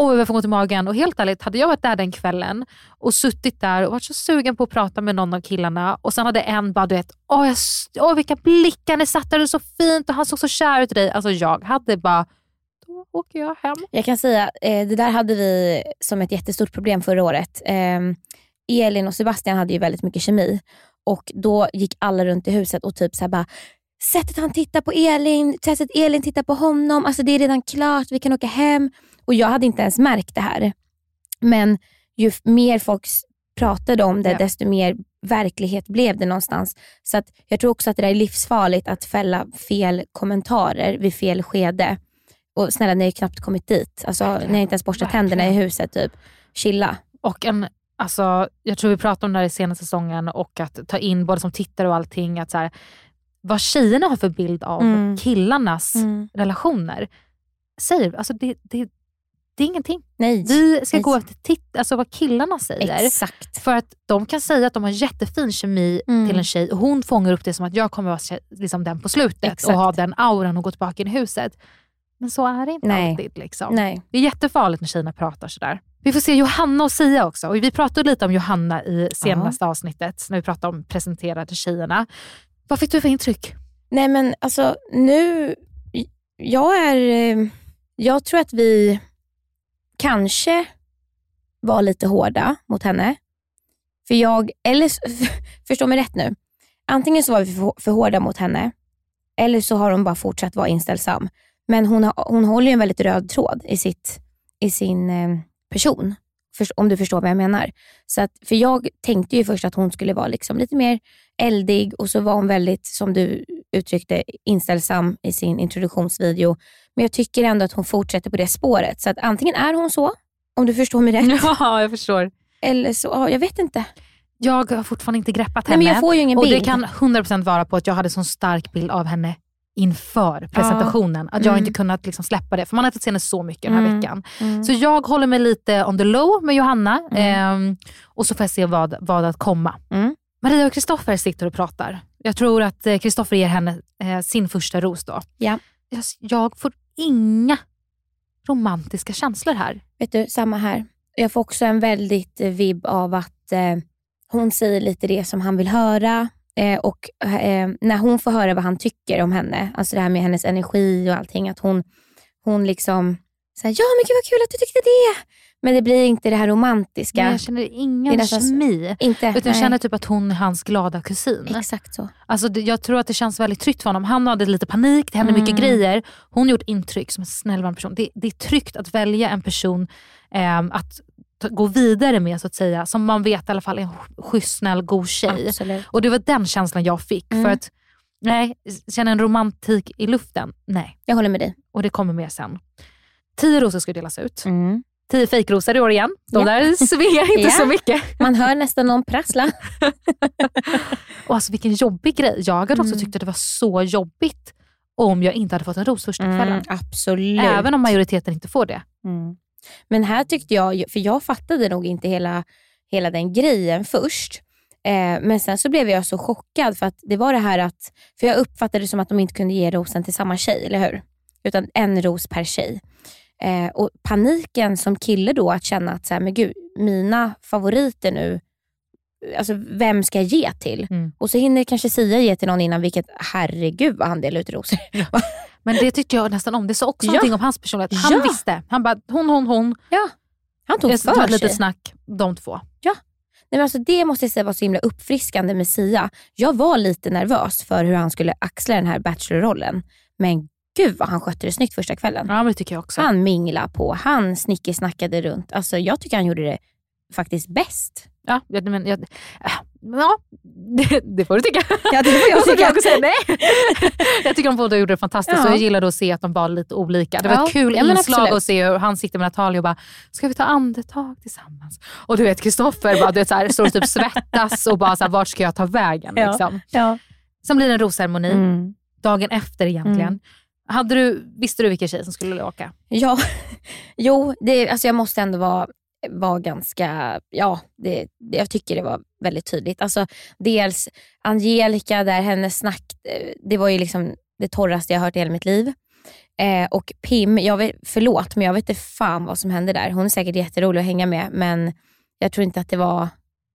Oj, jag får ont i magen. Och helt ärligt, hade jag varit där den kvällen och suttit där och varit så sugen på att prata med någon av killarna och sen hade en bara, du vet, åh, jag, åh vilka blickar ni satte, det är så fint och han såg så kär ut i dig. Alltså jag hade bara, då åker jag hem. Jag kan säga, eh, det där hade vi som ett jättestort problem förra året. Ehm, Elin och Sebastian hade ju väldigt mycket kemi och då gick alla runt i huset och typ så här bara Sättet han tittar på Elin, sättet Elin tittar på honom, alltså det är redan klart, vi kan åka hem. Och jag hade inte ens märkt det här. Men ju mer folk pratade om det, Ja. desto mer verklighet blev det någonstans. Så att jag tror också att det är livsfarligt att fälla fel kommentarer vid fel skede. Och snälla, ni har ju knappt kommit dit. Alltså, ni har inte ens borstat tänderna i huset. Typ. Chilla. Och en, alltså, jag tror vi pratade om det här i senaste säsongen och att ta in både som tittare och allting, att så här, vad tjejerna har för bild av Mm. killarnas Mm. relationer. Säger, alltså det, det, det är ingenting. Nej. Vi ska Nej. gå efter titt, alltså vad killarna säger. Exakt. För att de kan säga att de har jättefin kemi Mm. till en tjej och hon fångar upp det som att jag kommer vara liksom den på slutet Exakt. och ha den auran och gå tillbaka in i huset. Men så är det inte Nej. alltid. Liksom. Nej. Det är jättefarligt när tjejerna pratar sådär. Vi får se Johanna och Sia också. Och vi pratade lite om Johanna i senaste avsnittet när vi pratade om presenterade tjejerna. Vad fick du för intryck? Nej men alltså nu, jag är, eh, jag tror att vi kanske var lite hårda mot henne. För jag, eller förstå mig rätt nu. Antingen så var vi för, för hårda mot henne eller så har hon bara fortsatt vara inställsam. Men hon, har, hon håller ju en väldigt röd tråd i, sitt, i sin eh, person. Först- om du förstår vad jag menar. Så att, för jag tänkte ju först att hon skulle vara liksom lite mer eldig och så var hon väldigt, som du uttryckte, inställsam i sin introduktionsvideo. Men jag tycker ändå att hon fortsätter på det spåret. Så att antingen är hon så, om du förstår mig rätt. Ja, jag förstår. Eller så, ja, jag vet inte. Jag har fortfarande inte greppat Nej, henne. men jag får ju ingen och bild. Det kan 100% vara på att jag hade sån stark bild av henne inför presentationen. Att jag Mm. inte kunnat liksom släppa det. För man har sett henne så mycket den här Mm. veckan. Mm. Så jag håller mig lite on the low med Johanna. ehm, och så får jag se vad, vad att komma. Mm. Maria och Kristoffer sitter och pratar. Jag tror att eh, Kristoffer ger henne eh, sin första ros då. Ja. Jag, jag får inga romantiska känslor här. Vet du, samma här. Jag får också en väldigt eh, vibb av att eh, hon säger lite det som han vill höra. Eh, och eh, när hon får höra vad han tycker om henne, alltså det här med hennes energi och allting, att hon, hon liksom säger ja men gud vad kul att du tyckte det. Men det blir inte det här romantiska. Men jag känner Det ingen nästan så- kemi. Inte, Utan jag nej. känner typ att hon är hans glada kusin. Exakt så. Alltså, det- jag tror att det känns väldigt tryggt för honom. Han hade lite panik, det hände Mm. mycket grejer. Hon har gjort intryck som en snäll varm person. Det, det är tryggt att välja en person ehm, att gå vidare med så att säga. Som man vet i alla fall är en sch- schysst, snäll, god tjej. Absolut. Och det var den känslan jag fick. Mm. För att nej, känna en romantik i luften, nej. Jag håller med dig. Och det kommer mer sen. Tio rosor ska delas ut. Mm. Tio fejkrosor i år igen. De Ja. där svingar inte Ja. så mycket. Man hör nästan någon prassla. Och alltså vilken jobbig grej. Jag hade också Mm. tyckt att det var så jobbigt om jag inte hade fått en ros första kvällen. Mm, absolut. Även om majoriteten inte får det. Mm. Men här tyckte jag, för jag fattade nog inte hela, hela den grejen först. Eh, men sen så blev jag så chockad för att det var det här att, för jag uppfattade det som att de inte kunde ge rosen till samma tjej, eller hur? Utan en ros per tjej. Eh, och paniken som kille då att känna att så här, men gud, mina favoriter nu, alltså vem ska jag ge till? Mm. Och så hinner kanske Sia ge till någon innan, vilket herregud vad han delar ut rosor. Men det tyckte jag nästan om. Det sa också Ja. någonting om hans personlighet. Han Ja. visste. Han bara, hon, hon, hon. Ja, han tog Jag för sig. litet snack, de två. Nej, men alltså det måste jag säga var så himla uppfriskande med Sia. Jag var lite nervös för hur han skulle axla den här bachelorrollen. Men gud vad han skötte det snyggt första kvällen. Ja, men det tycker jag också. Han minglade på, han snickesnackade runt. Alltså, jag tycker han gjorde det faktiskt bäst. Ja, jag, men jag, äh, Ja, det, det får du tycka. Ja, det får jag tycka. också säga nej. jag tycker de båda gjorde det fantastiskt Ja. och jag gillade att se att de var lite olika. Det var Ja, ett kul ja, inslag att se hur han sitter med Natalia och bara, ska vi ta andetag tillsammans? Och du vet Kristoffer bara, du vet, så här, står och typ svettas och bara, så här, vart ska jag ta vägen? Ja. Liksom. Ja. Sen blir det en rosceremoni, Mm. dagen efter egentligen. Mm. Hade du, visste du vilken tjej som skulle åka? Ja, jo, det, alltså jag måste ändå vara, var ganska, ja, det, det, jag tycker det var väldigt tydligt. Alltså, dels Angelica, där hennes snack, det var ju liksom det torraste jag hört i hela mitt liv. Eh, och Pim, jag vet, förlåt men jag vet inte fan vad som hände där. Hon är säkert jätterolig att hänga med men jag tror inte att det var,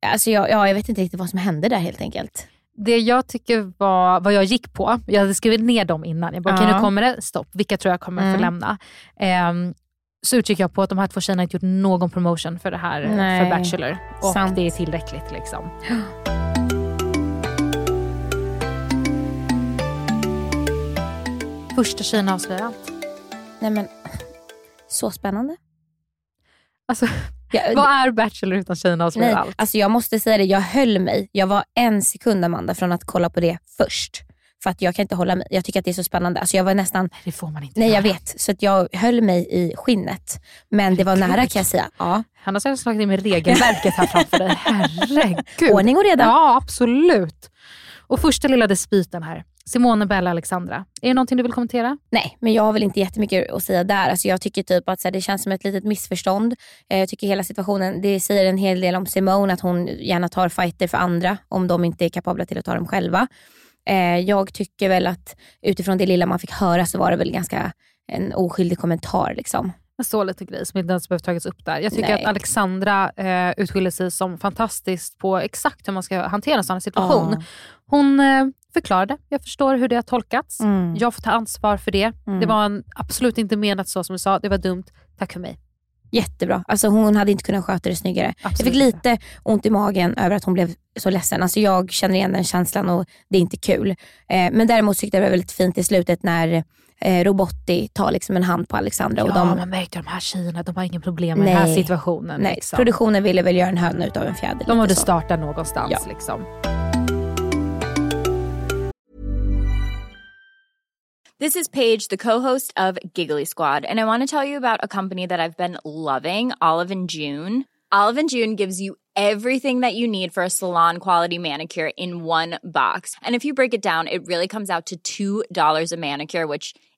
alltså jag, ja, jag vet inte riktigt vad som hände där helt enkelt. Det jag tycker var vad jag gick på, jag hade skrivit ner dem innan. Jag bara, okej Ja. nu kommer det stopp. Vilka tror jag kommer Mm. få lämna? Ehm, så utgick jag på att de här två tjejerna inte gjort någon promotion för det här, Nej. för Bachelor. Och Sant. det är tillräckligt. Liksom. Första tjejen avslöjar allt. Nej men, så spännande. Alltså, Jag, vad är Bachelor utan tjejerna avslöjar Nej, allt? alltså jag måste säga det, jag höll mig. Jag var en sekund Amanda från att kolla på det först. För att jag kan inte hålla mig. Jag tycker att det är så spännande. Alltså jag var nästan, Det får man inte nej jag göra. vet, så att jag höll mig i skinnet. Men det var nära kan jag säga. Ja. Han har säkert slagit in med regelverket här framför dig. Herregud. Ordning och reda. Ja, absolut. Och första lilla dispyten här. Simone, Bella, Alexandra. Är det någonting du vill kommentera? Nej, men jag har väl inte jättemycket att säga där. Alltså jag tycker typ att så här, det känns som ett litet missförstånd. Eh, jag tycker hela situationen, det säger en hel del om Simone, att hon gärna tar fighter för andra om de inte är kapabla till att ta dem själva. Eh, jag tycker väl att utifrån det lilla man fick höra så var det väl ganska en oskyldig kommentar. Liksom. En så lite grej som inte ens behövt tagits upp där. Jag tycker Nej. att Alexandra eh, utskiljer sig som fantastiskt på exakt hur man ska hantera en sån här situation. Ja. Hon eh, förklarade, jag förstår hur det har tolkats. Mm. Jag får ta ansvar för det. Mm. Det var en, absolut inte menat så som du sa, det var dumt. Tack för mig. Jättebra. Alltså hon hade inte kunnat sköta det snyggare. Absolut jag fick lite ont i magen över att hon blev så ledsen. Alltså jag känner igen den känslan och det är inte kul. Eh, men däremot tyckte jag det var väldigt fint i slutet när eh, Robotti tar liksom en hand på Alexandra. och ja, de, man märkte de här tjejerna, de har ingen problem med den här Nej. situationen. nej, liksom. Produktionen ville väl göra en höna utav en fjäder. De lite måste så. starta någonstans. Ja. Liksom. This is Paige, the co-host of Giggly Squad, and I want to tell you about a company that I've been loving, Olive and June. Olive and June gives you everything that you need for a salon quality manicure in one box. And if you break it down, it really comes out to $2 a manicure, which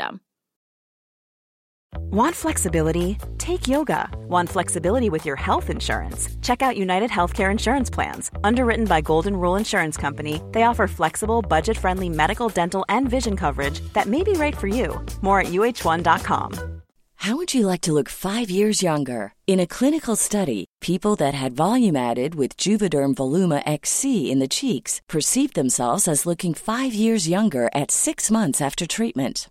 system. Want flexibility? Take yoga. Want flexibility with your health insurance? Check out United Healthcare Insurance Plans. Underwritten by Golden Rule Insurance Company, they offer flexible, budget friendly medical, dental, and vision coverage that may be right for you. More at uh1.com. How would you like to look five years younger? In a clinical study, people that had volume added with Juvederm Voluma XC in the cheeks perceived themselves as looking five years younger at six months after treatment.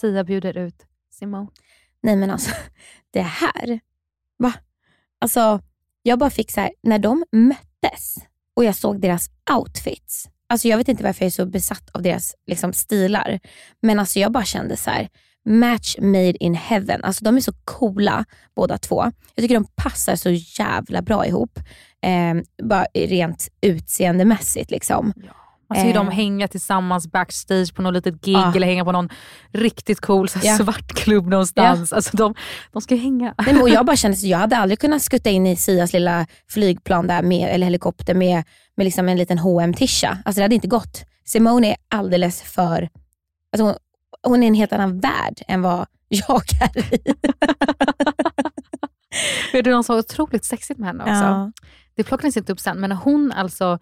Sia bjuder ut Simone. Nej men alltså, det här. Va? Alltså, jag bara fick så här, när de möttes och jag såg deras outfits. Alltså jag vet inte varför jag är så besatt av deras liksom, stilar. Men alltså jag bara kände så här, match made in heaven. Alltså de är så coola båda två. Jag tycker de passar så jävla bra ihop. Eh, bara rent utseendemässigt liksom. Man ser ju dem Eh. hänga tillsammans backstage på något litet gig Ja. eller hänga på någon riktigt cool så Ja. svart klubb någonstans. Alltså, de, de ska ju hänga. Nej, men och jag bara kände att jag hade aldrig kunnat skutta in i Sias lilla flygplan där med, eller helikopter med, med liksom en liten hm tisha Alltså det hade inte gått. Simone är alldeles för, alltså hon, hon är en helt annan värld än vad jag är i. Vet du, de så otroligt sexigt med henne också. Ja. Det plockades inte upp sen, men när hon alltså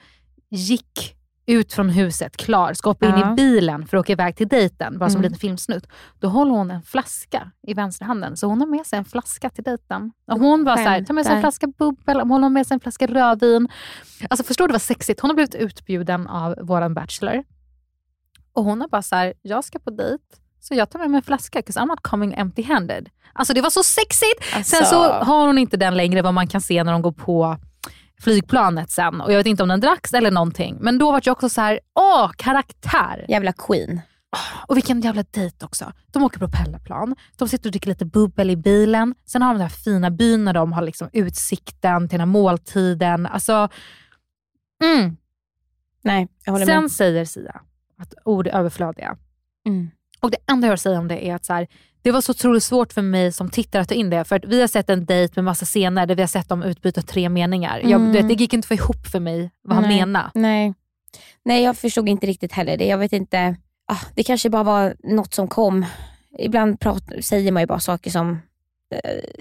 gick ut från huset klar, ska hoppa in Ja. i bilen för att åka iväg till dejten, bara som en Mm. liten filmsnutt. Då håller hon en flaska i vänsterhanden. Så hon har med sig en flaska till dejten. Och hon var så här, ta med sig en flaska bubbel, hon har med sig en flaska rödvin. Alltså förstår du vad sexigt? Hon har blivit utbjuden av våran bachelor. Och hon har bara så här, jag ska på dejt, så jag tar med mig en flaska, 'cause I'm not coming empty-handed. Alltså det var så sexigt! Alltså. Sen så har hon inte den längre, vad man kan se när de går på flygplanet sen. Och jag vet inte om den dracks eller någonting. Men då var jag också så här, åh, karaktär! Jävla queen. Och vilken jävla dejt också. De åker propellerplan, de sitter och dricker lite bubbel i bilen. Sen har de den här fina byn när de har liksom utsikten till den här måltiden. Alltså, mm. Nej, jag håller Sen med. säger Sia att ord är överflödiga. Mm. Och det enda jag har att säga om det är att så här, det var så otroligt svårt för mig som tittare att ta in det. För att vi har sett en dejt med massa scener där vi har sett dem utbyta tre meningar. Jag, Mm. du vet, det gick inte få ihop för mig vad han Nej. menade. Nej. Nej, jag förstod inte riktigt heller det. Jag vet inte. Ah, det kanske bara var något som kom. Ibland prat, säger man ju bara saker som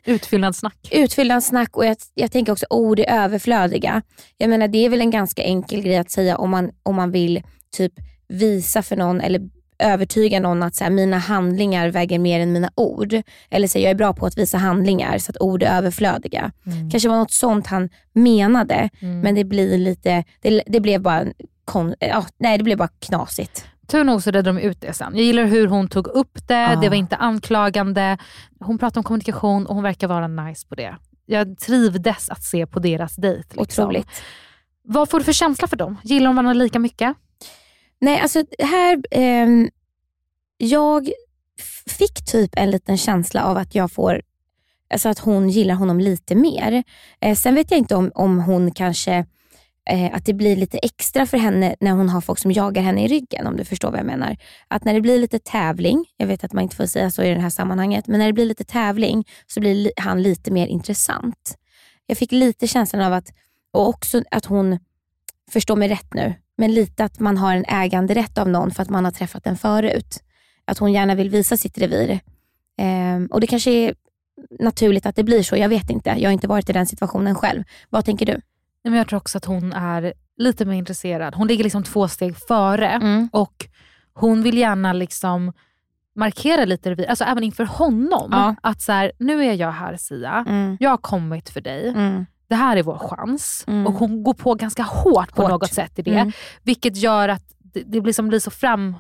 Utfyllnadssnack. utfyllnadssnack och jag, jag tänker också ord är överflödiga. Jag menar det är väl en ganska enkel grej att säga om man, om man vill typ visa för någon eller övertyga någon att så här, mina handlingar väger mer än mina ord. Eller säga jag är bra på att visa handlingar så att ord är överflödiga. Mm. Kanske var något sånt han menade Mm. men det blir lite, det, det blev bara kon, ja, nej det blev bara knasigt. Tur nog så redde de ut det sen. Jag gillar hur hon tog upp det, Ja. det var inte anklagande. Hon pratade om kommunikation och hon verkar vara nice på det. Jag trivdes att se på deras dejt. Liksom. Otroligt. Vad får du för känsla för dem? Gillar de varandra lika mycket? Nej, alltså här, Eh, jag fick typ en liten känsla av att jag får, alltså att hon gillar honom lite mer. Eh, sen vet jag inte om, om hon kanske, eh, att det blir lite extra för henne när hon har folk som jagar henne i ryggen, om du förstår vad jag menar. Att när det blir lite tävling, jag vet att man inte får säga så i det här sammanhanget, men när det blir lite tävling så blir li- han lite mer intressant. Jag fick lite känslan av att, och också att hon, förstå mig rätt nu, men lite att man har en äganderätt av någon för att man har träffat den förut. Att hon gärna vill visa sitt revir. Ehm, och Det kanske är naturligt att det blir så, jag vet inte. Jag har inte varit i den situationen själv. Vad tänker du? Nej, men jag tror också att hon är lite mer intresserad. Hon ligger liksom två steg före Mm. och hon vill gärna liksom markera lite revir, alltså även inför honom. Ja. Att så här, nu är jag här Sia, Mm. jag har kommit för dig. Mm. Det här är vår chans. Mm. Och hon går på ganska hårt på Hårt. något sätt i det. Mm. Vilket gör att det, det blir, som blir så fram,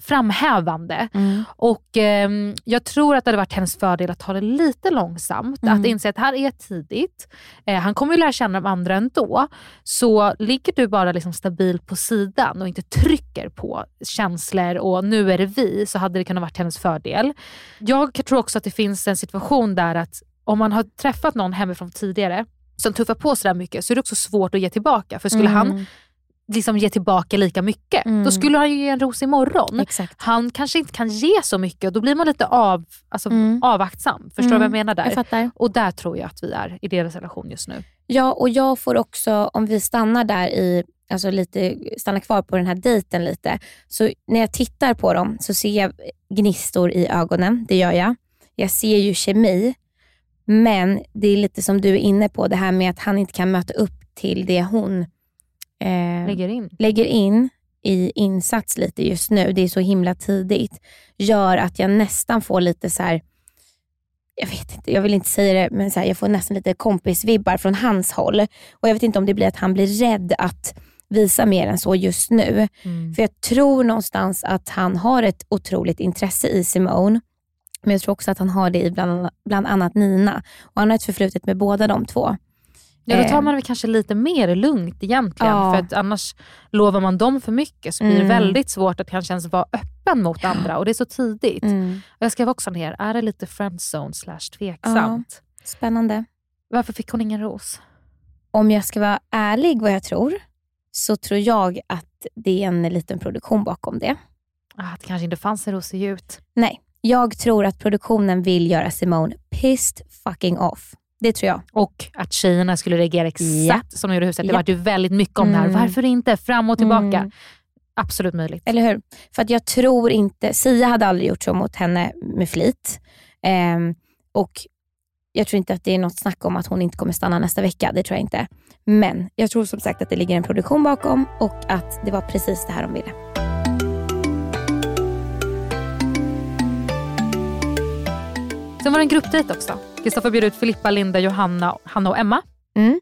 framhävande. Mm. Och ehm, Jag tror att det hade varit hennes fördel att ta det lite långsamt. Mm. Att inse att här är tidigt. Eh, han kommer ju lära känna de andra ändå. Så ligger du bara liksom stabil på sidan och inte trycker på känslor och nu är det vi, så hade det kunnat varit hennes fördel. Jag tror också att det finns en situation där att om man har träffat någon hemifrån tidigare som tuffar på sådär mycket så är det också svårt att ge tillbaka. För skulle Mm. han liksom ge tillbaka lika mycket. Mm. Då skulle han ju ge en ros imorgon. Exakt. Han kanske inte kan ge så mycket och då blir man lite av, alltså, Mm. avaktsam. Förstår du Mm, vad jag menar där? jag. Och där tror jag att vi är i deras relation just nu. Ja, och jag får också, om vi stannar där i, alltså lite, stannar kvar på den här dejten lite. Så när jag tittar på dem så ser jag gnistor i ögonen, det gör jag. Jag ser ju kemi, men det är lite som du är inne på, det här med att han inte kan möta upp till det hon eh, Lägger in. lägger in i insats lite just nu, det är så himla tidigt, gör att jag nästan får lite så här jag vet inte, jag vill inte säga det, men så här, jag får nästan lite kompisvibbar från hans håll. Och Jag vet inte om det blir att han blir rädd att visa mer än så just nu. Mm. För jag tror någonstans att han har ett otroligt intresse i Simone. Men jag tror också att han har det i bland, bland annat Nina. Och Han har ett förflutet med båda de två. Ja, då tar Eh, man det kanske lite mer lugnt egentligen. Ja. För att annars lovar man dem för mycket så blir det Mm. väldigt svårt att kanske ens vara öppen mot andra och det är så tidigt. Mm. Och jag skrev också ner, är det lite friendzone slash tveksamt? Spännande. Varför fick hon ingen ros? Om jag ska vara ärlig vad jag tror, så tror jag att det är en liten produktion bakom det. Ah, det kanske inte fanns en ros i djupet. Nej, jag tror att produktionen vill göra Simone pissed fucking off. Det tror jag. Och att tjejerna skulle reagera exakt Ja. som de gjorde i huset. Det Ja. var ju väldigt mycket om det Mm. här. Varför inte? Fram och tillbaka. Mm. Absolut möjligt. Eller hur? För att jag tror inte, Sia hade aldrig gjort så mot henne med flit. Ehm, och jag tror inte att det är något snack om att hon inte kommer stanna nästa vecka. Det tror jag inte. Men jag tror som sagt att det ligger en produktion bakom och att det var precis det här de ville. Sen var det en gruppdejt också. Kristoffer bjöd ut Filippa, Linda, Johanna, Hanna och Emma. Mm.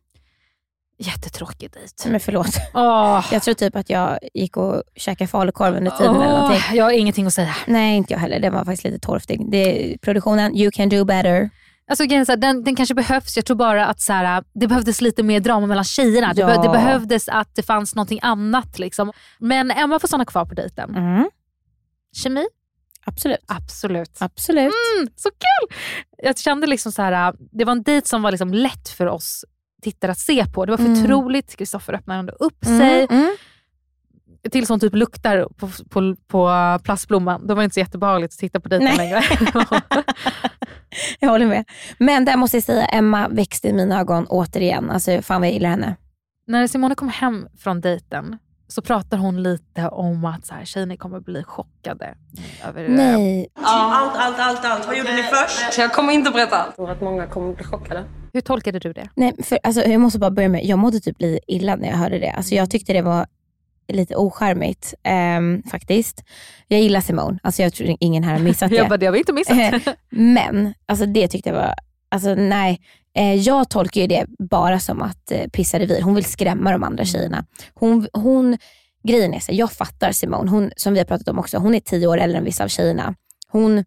Jättetråkig dejt. Men förlåt. Åh. Jag tror typ att jag gick och käkade falukorv under tiden eller Åh, någonting. jag har ingenting att säga. Nej, inte jag heller. Den var faktiskt lite torftig. Det, produktionen, you can do better. Alltså, den, den kanske behövs. Jag tror bara att så här, det behövdes lite mer drama mellan tjejerna. Det, Ja. det behövdes att det fanns någonting annat. Liksom. Men Emma får stanna kvar på dejten. Mm. Kemi? Absolut. Absolut. Absolut. Mm, så kul! Jag kände liksom så här, det var en dejt som var liksom lätt för oss tittare att se på. Det var Mm. förtroligt. Kristoffer öppnade ändå upp Mm, sig. mm. Tills hon typ luktar på, på, på plastblomman. Då var det inte så jättebehagligt att titta på dejten längre. Jag håller med. Men där måste jag säga, Emma växte i mina ögon återigen. Alltså, fan vad jag gillar henne. När Simone kom hem från dejten så pratar hon lite om att så här, tjejerna kommer bli chockade. Över, Nej. Allt, allt, allt, allt. Vad gjorde ni först? Jag kommer inte berätta allt. Jag tror att många kommer bli chockade. Hur tolkade du det? Nej, för, alltså, jag måste bara börja med, jag mådde typ lite illa när jag hörde det. Alltså, jag tyckte det var lite ocharmigt ehm, faktiskt. Jag gillar Simone, alltså, jag tror ingen här har missat det. Jag bara, det har vi inte missat. Men alltså, det tyckte jag var, alltså, nej. Eh, jag tolkar ju det bara som att eh, pissa revir. Hon vill skrämma de andra tjejerna. Hon, hon, grejen är så, jag fattar Simone, hon, som vi har pratat om också, hon är tio år äldre än vissa av tjejerna. Hon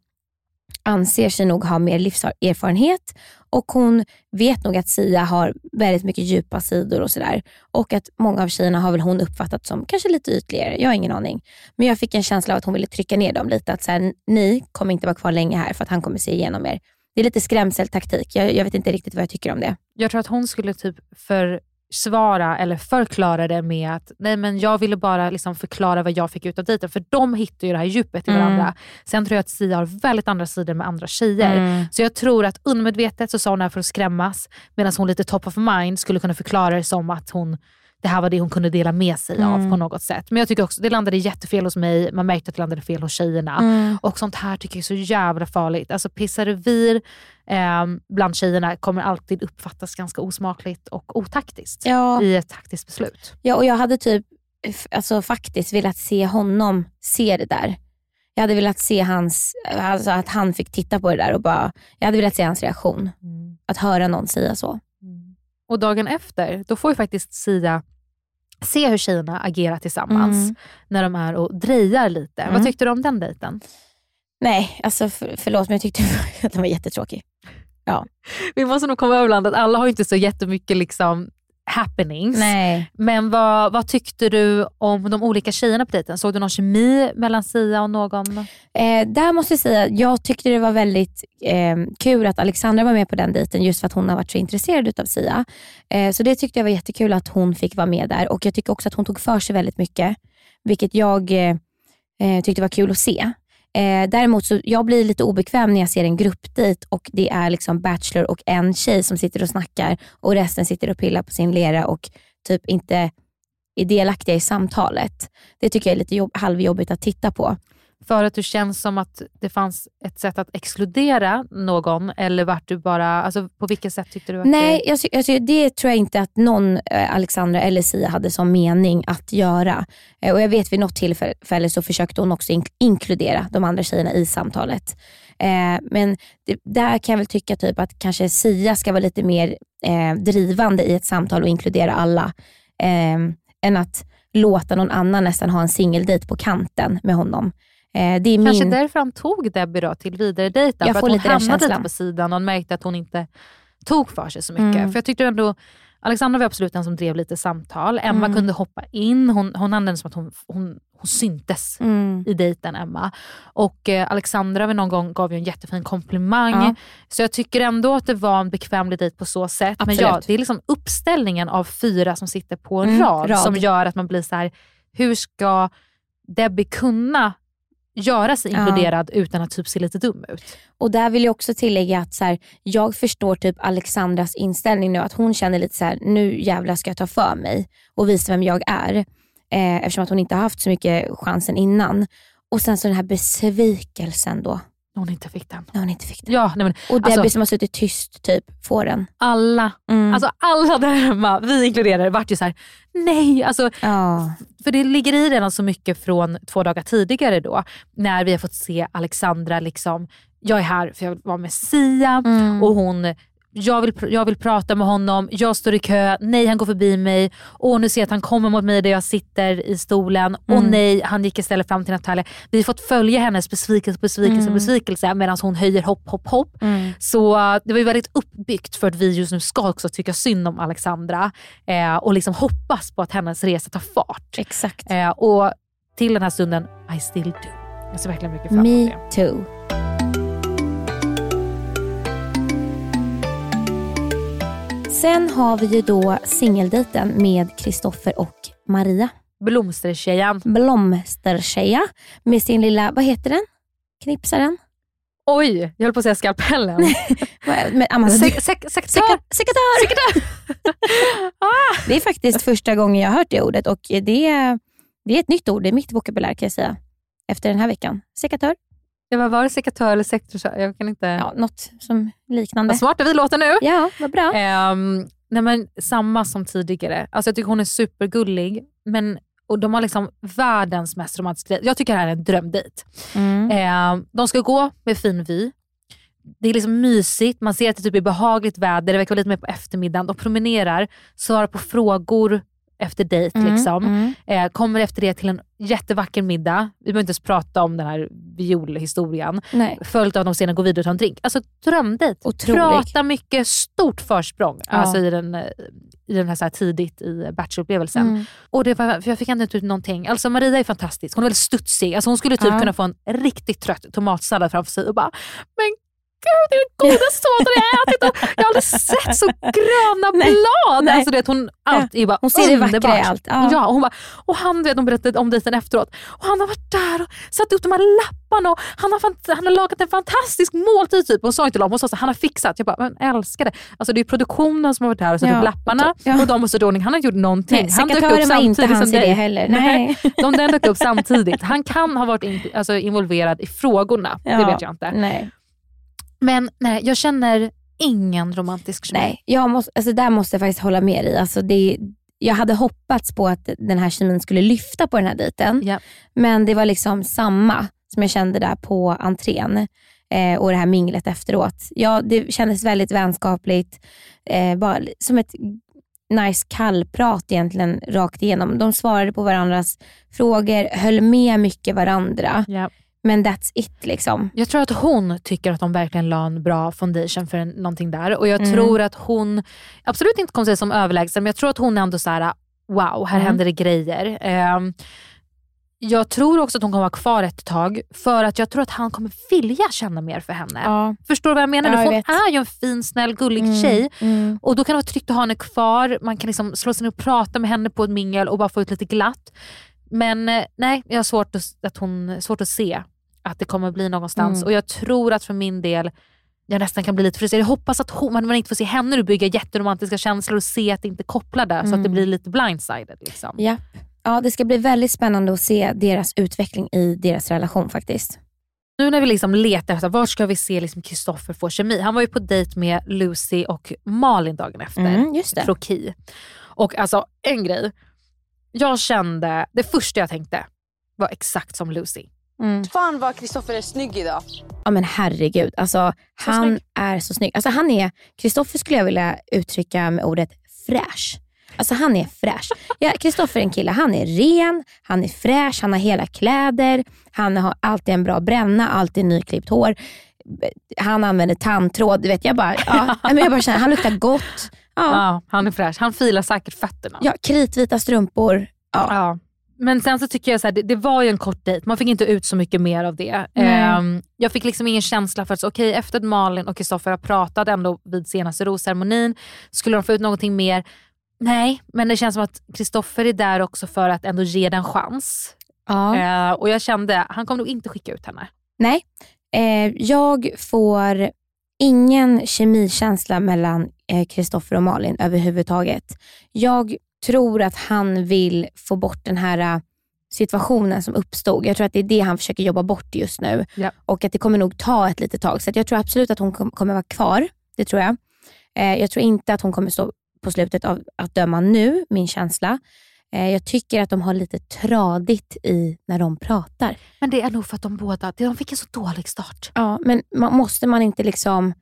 anser sig nog ha mer livserfarenhet och hon vet nog att Sia har väldigt mycket djupa sidor och sådär. Och att många av tjejerna har väl hon uppfattat som kanske lite ytligare. Jag har ingen aning. Men jag fick en känsla av att hon ville trycka ner dem lite. Att så här, ni kommer inte vara kvar länge här för att han kommer se igenom er. Det är lite skrämseltaktik. Jag, jag vet inte riktigt vad jag tycker om det. Jag tror att hon skulle typ försvara eller förklara det med att nej men jag ville bara liksom förklara vad jag fick ut av dejten. För de hittar ju det här djupet i Mm. varandra. Sen tror jag att Sia har väldigt andra sidor med andra tjejer. Mm. Så jag tror att undermedvetet så sa hon det här för att skrämmas medan hon lite top of mind skulle kunna förklara det som att hon det här var det hon kunde dela med sig av Mm. på något sätt. Men jag tycker också det landade jättefel hos mig. Man märkte att det landade fel hos tjejerna. Mm. Och sånt här tycker jag är så jävla farligt. Alltså pissa revir eh, bland tjejerna kommer alltid uppfattas ganska osmakligt och otaktiskt Ja. i ett taktiskt beslut. Ja, och jag hade typ alltså, faktiskt velat se honom se det där. Jag hade velat se hans, alltså att han fick titta på det där och bara, jag hade velat se hans reaktion. Att höra någon säga så. Och dagen efter, då får ju faktiskt Sia se hur tjejerna agerar tillsammans Mm. när de är och drejar lite. Mm. Vad tyckte du om den dejten? Nej, alltså för, förlåt men jag tyckte att den var jättetråkig. Ja. Vi måste nog komma över landet. Alla har ju inte så jättemycket liksom happenings. Nej. Men vad, vad tyckte du om de olika tjejerna på dejten? Såg du någon kemi mellan Sia och någon? Eh, där måste jag säga, jag tyckte det var väldigt eh, kul att Alexandra var med på den dejten just för att hon har varit så intresserad av Sia. Eh, så det tyckte jag var jättekul att hon fick vara med där och jag tycker också att hon tog för sig väldigt mycket, vilket jag eh, eh, tyckte var kul att se. Eh, däremot så jag blir lite obekväm när jag ser en gruppdejt och det är liksom Bachelor och en tjej som sitter och snackar och resten sitter och pillar på sin lera och typ inte är delaktiga i samtalet. Det tycker jag är lite jobb, halvjobbigt att titta på. För att du känns som att det fanns ett sätt att exkludera någon eller vart du bara, alltså på vilket sätt tyckte du att Nej, det... jag, alltså, det tror jag inte att någon, eh, Alexandra eller Sia, hade som mening att göra. Eh, och Jag vet vid något tillfälle så försökte hon också ink- inkludera de andra tjejerna i samtalet. Eh, men det, där kan jag väl tycka typ att kanske Sia ska vara lite mer drivande i ett samtal och inkludera alla. Än att låta någon annan nästan ha en singeldejt på kanten med honom. Eh, det är Kanske min... därför han tog Debbie då till vidare dejten. Jag För att hon hamnade lite på sidan och han märkte att hon inte tog för sig så mycket. Mm. För jag tyckte ändå, Alexandra var absolut den som drev lite samtal. Emma Mm. kunde hoppa in. Hon, hon använde som att hon, hon, hon syntes Mm. i dejten, Emma. Och eh, Alexandra vid någon gång gav ju en jättefin komplimang. Ja. Så jag tycker ändå att det var en bekvämlig dejt på så sätt. Men ja, Absolut. det är liksom uppställningen av fyra som sitter på en Mm, rad, rad. som gör att man blir så här: hur ska Debbie kunna göra sig Ja. inkluderad utan att typ se lite dum ut? Och där vill jag också tillägga att så här, jag förstår typ Alexandras inställning nu. Att hon känner lite så här: nu jävlar ska jag ta för mig och visa vem jag är. Eh, eftersom att hon inte har haft så mycket chansen innan. Och sen så den här besvikelsen då. När hon inte fick den. När hon inte fick den. Ja, nej men, Och Debbie alltså, som har suttit tyst typ, får den. alla, Mm. alltså alla där hemma, vi inkluderade, vart ju så här: nej. Alltså, Ja. För det ligger i redan så mycket från två dagar tidigare då, när vi har fått se Alexandra liksom, jag är här för jag vill vara med Sia Mm. och hon jag vill, jag vill prata med honom, jag står i kö, nej han går förbi mig, och nu ser jag att han kommer mot mig där jag sitter i stolen, och Mm. nej han gick istället fram till Natalia. Vi har fått följa hennes besvikelse, besvikelse, Mm. besvikelse medan hon höjer hopp, hopp, hopp. Mm. Så eh, det var ju väldigt uppbyggt för att vi just nu ska också tycka synd om Alexandra eh, och liksom hoppas på att hennes resa tar fart. Exakt. Eh, och till den här stunden, I still do. Jag ser verkligen mycket fram emot Me det. too. Sen har vi ju då singeldejten med Kristoffer och Maria. Blomstertjejen. Blomstertjeja med sin lilla, vad heter den? Knipsaren? Oj, jag höll på att säga skalpellen. Men, Amanda, Sek- sekatör! Det är faktiskt första gången jag har hört det ordet och det är, det är ett nytt ord. Det är mitt vokabulär kan jag säga. Efter den här veckan. Sekatör? Vad var det sekatör eller sektor? Jag kan inte... Ja, något som liknande. Vad smarta vi låter nu. Ja, vad bra. Ehm, nej men, samma som tidigare. Alltså, jag tycker hon är supergullig. Men, och de har liksom världens mest romantiska dejt. Jag tycker det här är en drömdejt. Mm. Ehm, de ska gå med fin vy. Det är liksom mysigt, man ser att det typ är behagligt väder, det verkar vara lite mer på eftermiddagen. De promenerar, svarar på frågor efter dejt. Mm, liksom. mm. Eh, kommer efter det till en jättevacker middag. Vi behöver inte ens prata om den här violhistorien. Nej. Följt av att de sedan går vidare och tar en drink. Alltså drömdejt. Prata mycket, stort försprång Ja. alltså, i den, eh, i den här, så här tidigt i bachelorupplevelsen. Mm. Och det var, för jag fick ändå inte ut någonting. Alltså Maria är fantastisk, hon är väldigt studsig. Alltså, hon skulle typ Ja. kunna få en riktigt trött tomatsallad framför sig och bara “men gud det är den godaste tomaten jag ätit och jag har aldrig sett så gröna Nej. blad”. Nej. Alltså, det, hon, allt är bara Hon ser det vackra underbart. i allt. Ja. Ja, och, hon bara, och han vet, de berättade om dejten efteråt. Och han har varit där och satt upp de här lapparna och han har, han har lagat en fantastisk måltid. Typ. Hon sa inte dem, hon sa att han har fixat. Jag bara, men älskar det. Alltså, det är produktionen som har varit där och satt Ja, upp lapparna ja. och de i ordning. Han har inte gjort någonting. Nej, han dök upp var inte samtidigt hans som dig. heller. Nej. De där dök upp samtidigt. Han kan ha varit in, alltså, involverad i frågorna. Det Ja, vet jag inte. Nej. Men nej, jag känner ingen romantisk kemi. Nej, jag måste, alltså där måste jag faktiskt hålla med dig. Alltså det, jag hade hoppats på att den här kemin skulle lyfta på den här dejten. Ja. Men det var liksom samma som jag kände där på entrén eh, och det här minglet efteråt. Ja, det kändes väldigt vänskapligt. Eh, bara som ett nice kallprat egentligen rakt igenom. De svarade på varandras frågor, höll med mycket varandra. Ja. Men that's it liksom. Jag tror att hon tycker att de verkligen la en bra foundation för en, någonting där. Och jag Mm. tror att hon, absolut inte kommer säga som överlägsen, men jag tror att hon ändå så här: wow, här Mm. händer det grejer. Ehm, jag tror också att hon kommer vara kvar ett tag för att jag tror att han kommer vilja känna mer för henne. Ja. Förstår du vad jag menar? Ja, jag hon vet. är ju en fin, snäll, gullig Mm, tjej. mm. Och Då kan det vara tryggt att ha henne kvar. Man kan liksom slå sig ner och prata med henne på ett mingel och bara få ut lite glatt. Men eh, nej, jag har svårt att, att, hon, svårt att se att det kommer bli någonstans. Mm. Och jag tror att för min del, jag nästan kan bli lite frustrerad. Jag hoppas att hon, man inte får se henne nu bygga jätteromantiska känslor och se att det inte kopplar där så att det Mm. blir lite blindsided. Liksom. Ja. ja, det ska bli väldigt spännande att se deras utveckling i deras relation faktiskt. Nu när vi liksom letar efter var ska vi se liksom Kristoffer få kemi. Han var ju på dejt med Lucy och Malin dagen efter. Mm, just det. Kroki. Och alltså en grej. Jag kände, det första jag tänkte var exakt som Lucy. Fan vad Kristoffer är snygg idag. Ja men herregud, alltså, han snygg. är så snygg. Alltså, han är, Kristoffer skulle jag vilja uttrycka med ordet fräsch. Alltså han är fräsch. Ja, Kristoffer är en kille, han är ren, han är fräsch, han har hela kläder, han har alltid en bra bränna, alltid nyklippt hår. Han använder tandtråd, du vet, jag bara, ja, men jag bara känner, han luktar gott. Ja, Ja, han är fräsch. Han filar säkert fötterna. ja kritvita strumpor. Ja. Ja. Men sen så tycker jag så här, det, det var ju en kort dejt, man fick inte ut så mycket mer av det. Ehm, jag fick liksom ingen känsla för att okej, efter att Malin och Kristoffer har pratat ändå vid senaste rosceremonin, skulle de få ut någonting mer? Nej, men det känns som att Kristoffer är där också för att ändå ge den en chans. Ja. Eh, och jag kände, han kommer nog inte skicka ut henne. Nej, eh, jag får ingen kemikänsla mellan eh, Kristoffer och Malin överhuvudtaget. Jag tror att han vill få bort den här eh, situationen som uppstod. Jag tror att det är det han försöker jobba bort just nu. Ja. Och att det kommer nog ta ett litet tag. Så jag tror absolut att hon kom, kommer vara kvar. Det tror jag. Eh, jag tror inte att hon kommer stå på slutet av att döma nu, min känsla. Eh, jag tycker att de har lite tradigt i när de pratar. Men det är nog för att de båda, de fick en så dålig start. Ja, men man, måste man inte liksom...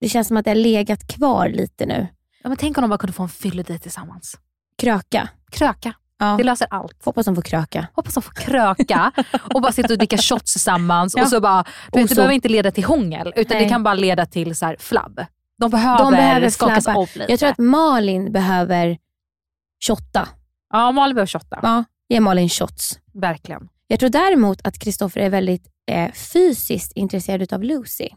Det känns som att det har legat kvar lite nu. Ja, men tänk om de bara kunde få en fylledejt tillsammans. Kröka. Kröka. Ja. Det löser allt. Hoppas de får kröka. Hoppas de får kröka och bara sitta och dricka shots tillsammans. Ja. Och så bara, du vet, det behöver inte leda till hångel, utan Nej. det kan bara leda till så här flabb. De behöver, De behöver skakas flabba. upp lite. Jag tror att Malin behöver shotta. Ja, Malin behöver shotta. Ja, ge Malin shots. Verkligen. Jag tror däremot att Kristoffer är väldigt eh, fysiskt intresserad av Lucy.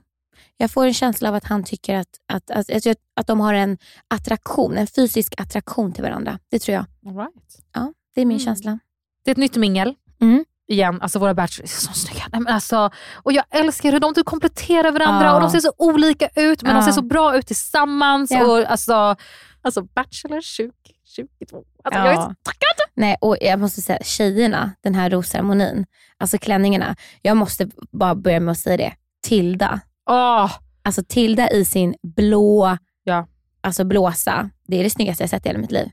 Jag får en känsla av att han tycker att, att, att, att, att de har en attraktion, en fysisk attraktion till varandra. Det tror jag. All right. Ja, det är min Mm. känsla. Det är ett nytt mingel. Mm. Igen, alltså våra bachelors är så snygga. Nej, men alltså, och jag älskar hur de typ kompletterar varandra Ja. och de ser så olika ut men Ja. de ser så bra ut tillsammans. Ja. Och, alltså, alltså Bachelor 2022. Alltså, Jag är så taggad! Nej, och jag måste säga, tjejerna, den här rosceremonin, alltså klänningarna. Jag måste bara börja med att säga det. Tilda. Åh, Alltså Tilda i sin blå, Ja. alltså blåsa. Det är det snyggaste jag sett i hela mitt liv.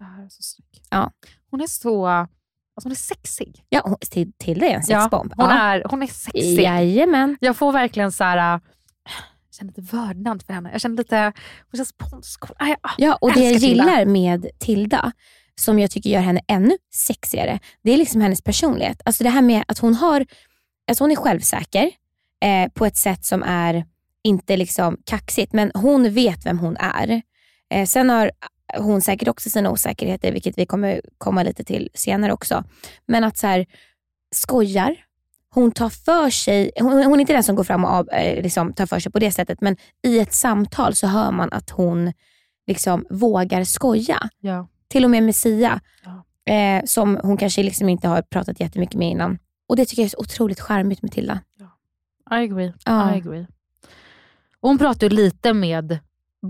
Ja. Hon är så alltså, hon är sexig. Ja, hon, Til- Tilda är en sexbomb. hon, ja. är, hon är sexig. Jajamän. Jag får verkligen så här, äh, jag känner lite vördnad för henne. Jag känner lite, hon känns polsk. Jag- Ja, och det jag älskar Tilda. gillar med Tilda, som jag tycker gör henne ännu sexigare, det är liksom hennes personlighet. Alltså det här med att hon har, alltså hon är självsäker eh, på ett sätt som är inte liksom kaxigt, men hon vet vem hon är. Eh, sen har hon säkert också sina osäkerheter, vilket vi kommer komma lite till senare också. Men att så här, skojar, hon tar för sig, hon, hon är inte den som går fram och av, eh, liksom, tar för sig på det sättet, men i ett samtal så hör man att hon liksom vågar skoja. Ja. Till och med med Sia, Ja. eh, som hon kanske liksom inte har pratat jättemycket med innan. Och Det tycker jag är så otroligt charmigt med Tilda. I agree. Ja. I agree. Och hon pratar ju lite med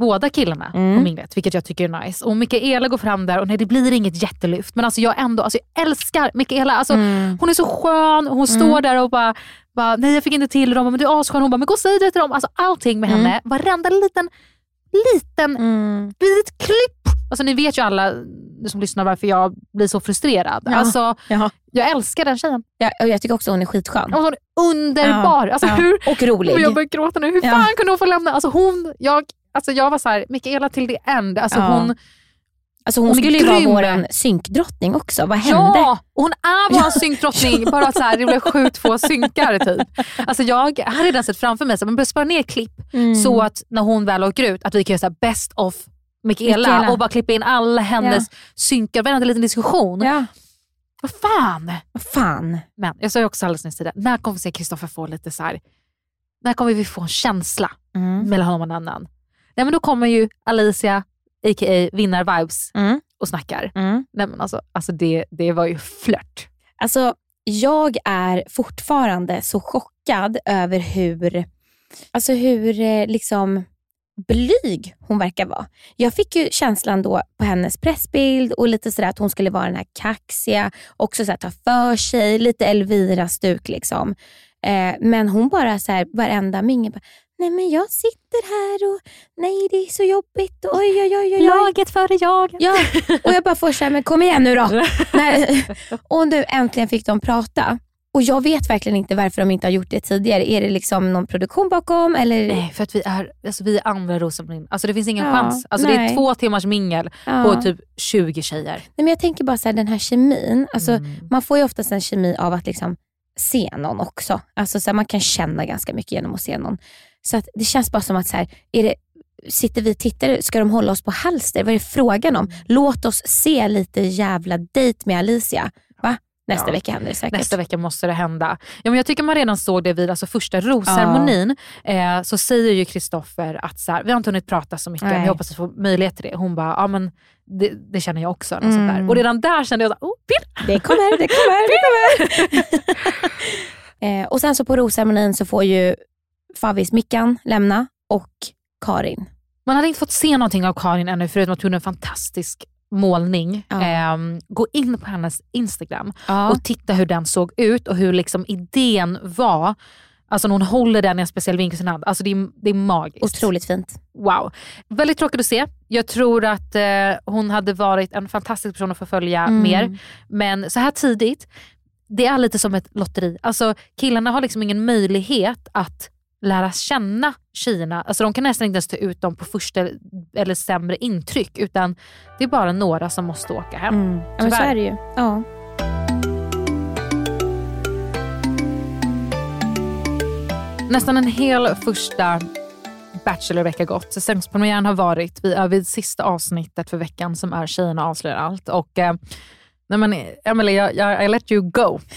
båda killarna Mm. på minglet, vilket jag tycker är nice. Och Mikaela går fram där och nej, det blir inget jättelyft. Men alltså jag ändå, alltså jag älskar Mikaela. Alltså, Mm. Hon är så skön hon står där och bara, bara, nej jag fick inte till dem, men du är asskön. Hon bara, men gå och säg det till dem. Alltså allting med Mm. henne, varenda liten, liten, litet klipp. Alltså ni vet ju alla som lyssnar varför jag blir så frustrerad. Ja. Alltså, Ja. jag älskar den tjejen. Ja, och jag tycker också hon är skitskön. Och Hon är underbar. Ja, Alltså, hur, Och rolig. Och jag börjar gråta nu. Hur fan kunde hon få lämna? Alltså hon, jag, alltså jag var så här, Mikaela till the end. Alltså hon, Alltså hon, Hon skulle ju grym. vara vår synkdrottning också. Vad hände? Ja, hon är vår synkdrottning. Bara att så här, det blev sjukt få synkar typ. Alltså jag har redan sett framför mig att man börjar spara ner klipp Mm. så att när hon väl åker ut att vi kan göra så best of Mikaela, Mikaela. och bara klippa in alla hennes synkar. Varenda liten diskussion. Ja. Vad fan. Vad fan. Men jag sa ju också alldeles nyss till dig, när kommer vi se Kristoffer få lite så här, när kommer vi få en känsla Mm. mellan honom och en annan? Nej men då kommer ju Alicia, a.k.a. vinnar-vibes Mm. och snackar. Mm. Nej men alltså, alltså det, det var ju flört. Alltså, jag är fortfarande så chockad över hur, alltså hur eh, liksom blyg hon verkar vara. Jag fick ju känslan då på hennes pressbild och lite sådär att hon skulle vara den här kaxiga, också såhär ta för sig, lite Elvira-stuk liksom. Eh, men hon bara så här, varenda mingel bara, nej men jag sitter här och nej det är så jobbigt. och Oj, oj, oj, oj. Laget före jag. Ja, och jag bara får såhär, men kom igen nu då. När, och nu äntligen fick de prata. Och jag vet verkligen inte varför de inte har gjort det tidigare. Är det liksom någon produktion bakom? Eller? Nej, för att vi är, alltså vi är andra Rosamarin. Alltså det finns ingen Ja, chans. Alltså det är två timmars mingel Ja. på typ 20 tjejer. Nej, men jag tänker bara så här, den här kemin. Alltså, Mm. Man får ju oftast en kemi av att liksom se någon också. Alltså, så här, man kan känna ganska mycket genom att se någon. Så att det känns bara som att så här, är det, sitter vi och tittar, ska de hålla oss på halster? Vad är det frågan om? Låt oss se lite jävla dejt med Alicia. Va? Nästa Ja. vecka händer det säkert. Nästa vecka måste det hända. Ja, men jag tycker man redan såg det vid alltså första rosceremonin. Eh, så säger ju Kristoffer att så här, vi har inte hunnit prata så mycket men Nej. jag hoppas att få möjlighet till det. Hon bara, ja men det, det känner jag också. Något sånt där. Mm. Och redan där kände jag, så oh, pirr. Det kommer, det kommer, det kommer. eh, och sen så på rosceremonin så får ju Favis Mickan lämna och Karin. Man hade inte fått se någonting av Karin ännu förutom att hon gjorde en fantastisk målning. Ja. Ehm, gå in på hennes Instagram Ja. och titta hur den såg ut och hur liksom idén var. Alltså när hon håller den i en speciell vinkel i sin hand. Alltså det är, det är magiskt. Otroligt fint. Wow. Väldigt tråkigt att se. Jag tror att eh, hon hade varit en fantastisk person att förfölja Mm. mer. Men så här tidigt, det är lite som ett lotteri. Alltså killarna har liksom ingen möjlighet att lära känna tjejerna. Alltså de kan nästan inte ens ta ut dem på första eller sämre intryck. Utan det är bara några som måste åka hem. Mm. Ja, men så är det ju. Ja. Nästan en hel första Bachelor-vecka gått. Säsongspremiären har varit. Vi är vid sista avsnittet för veckan som är Tjejerna avslöjar allt. Och, eh, nej men, Emily, jag, jag, I let you go.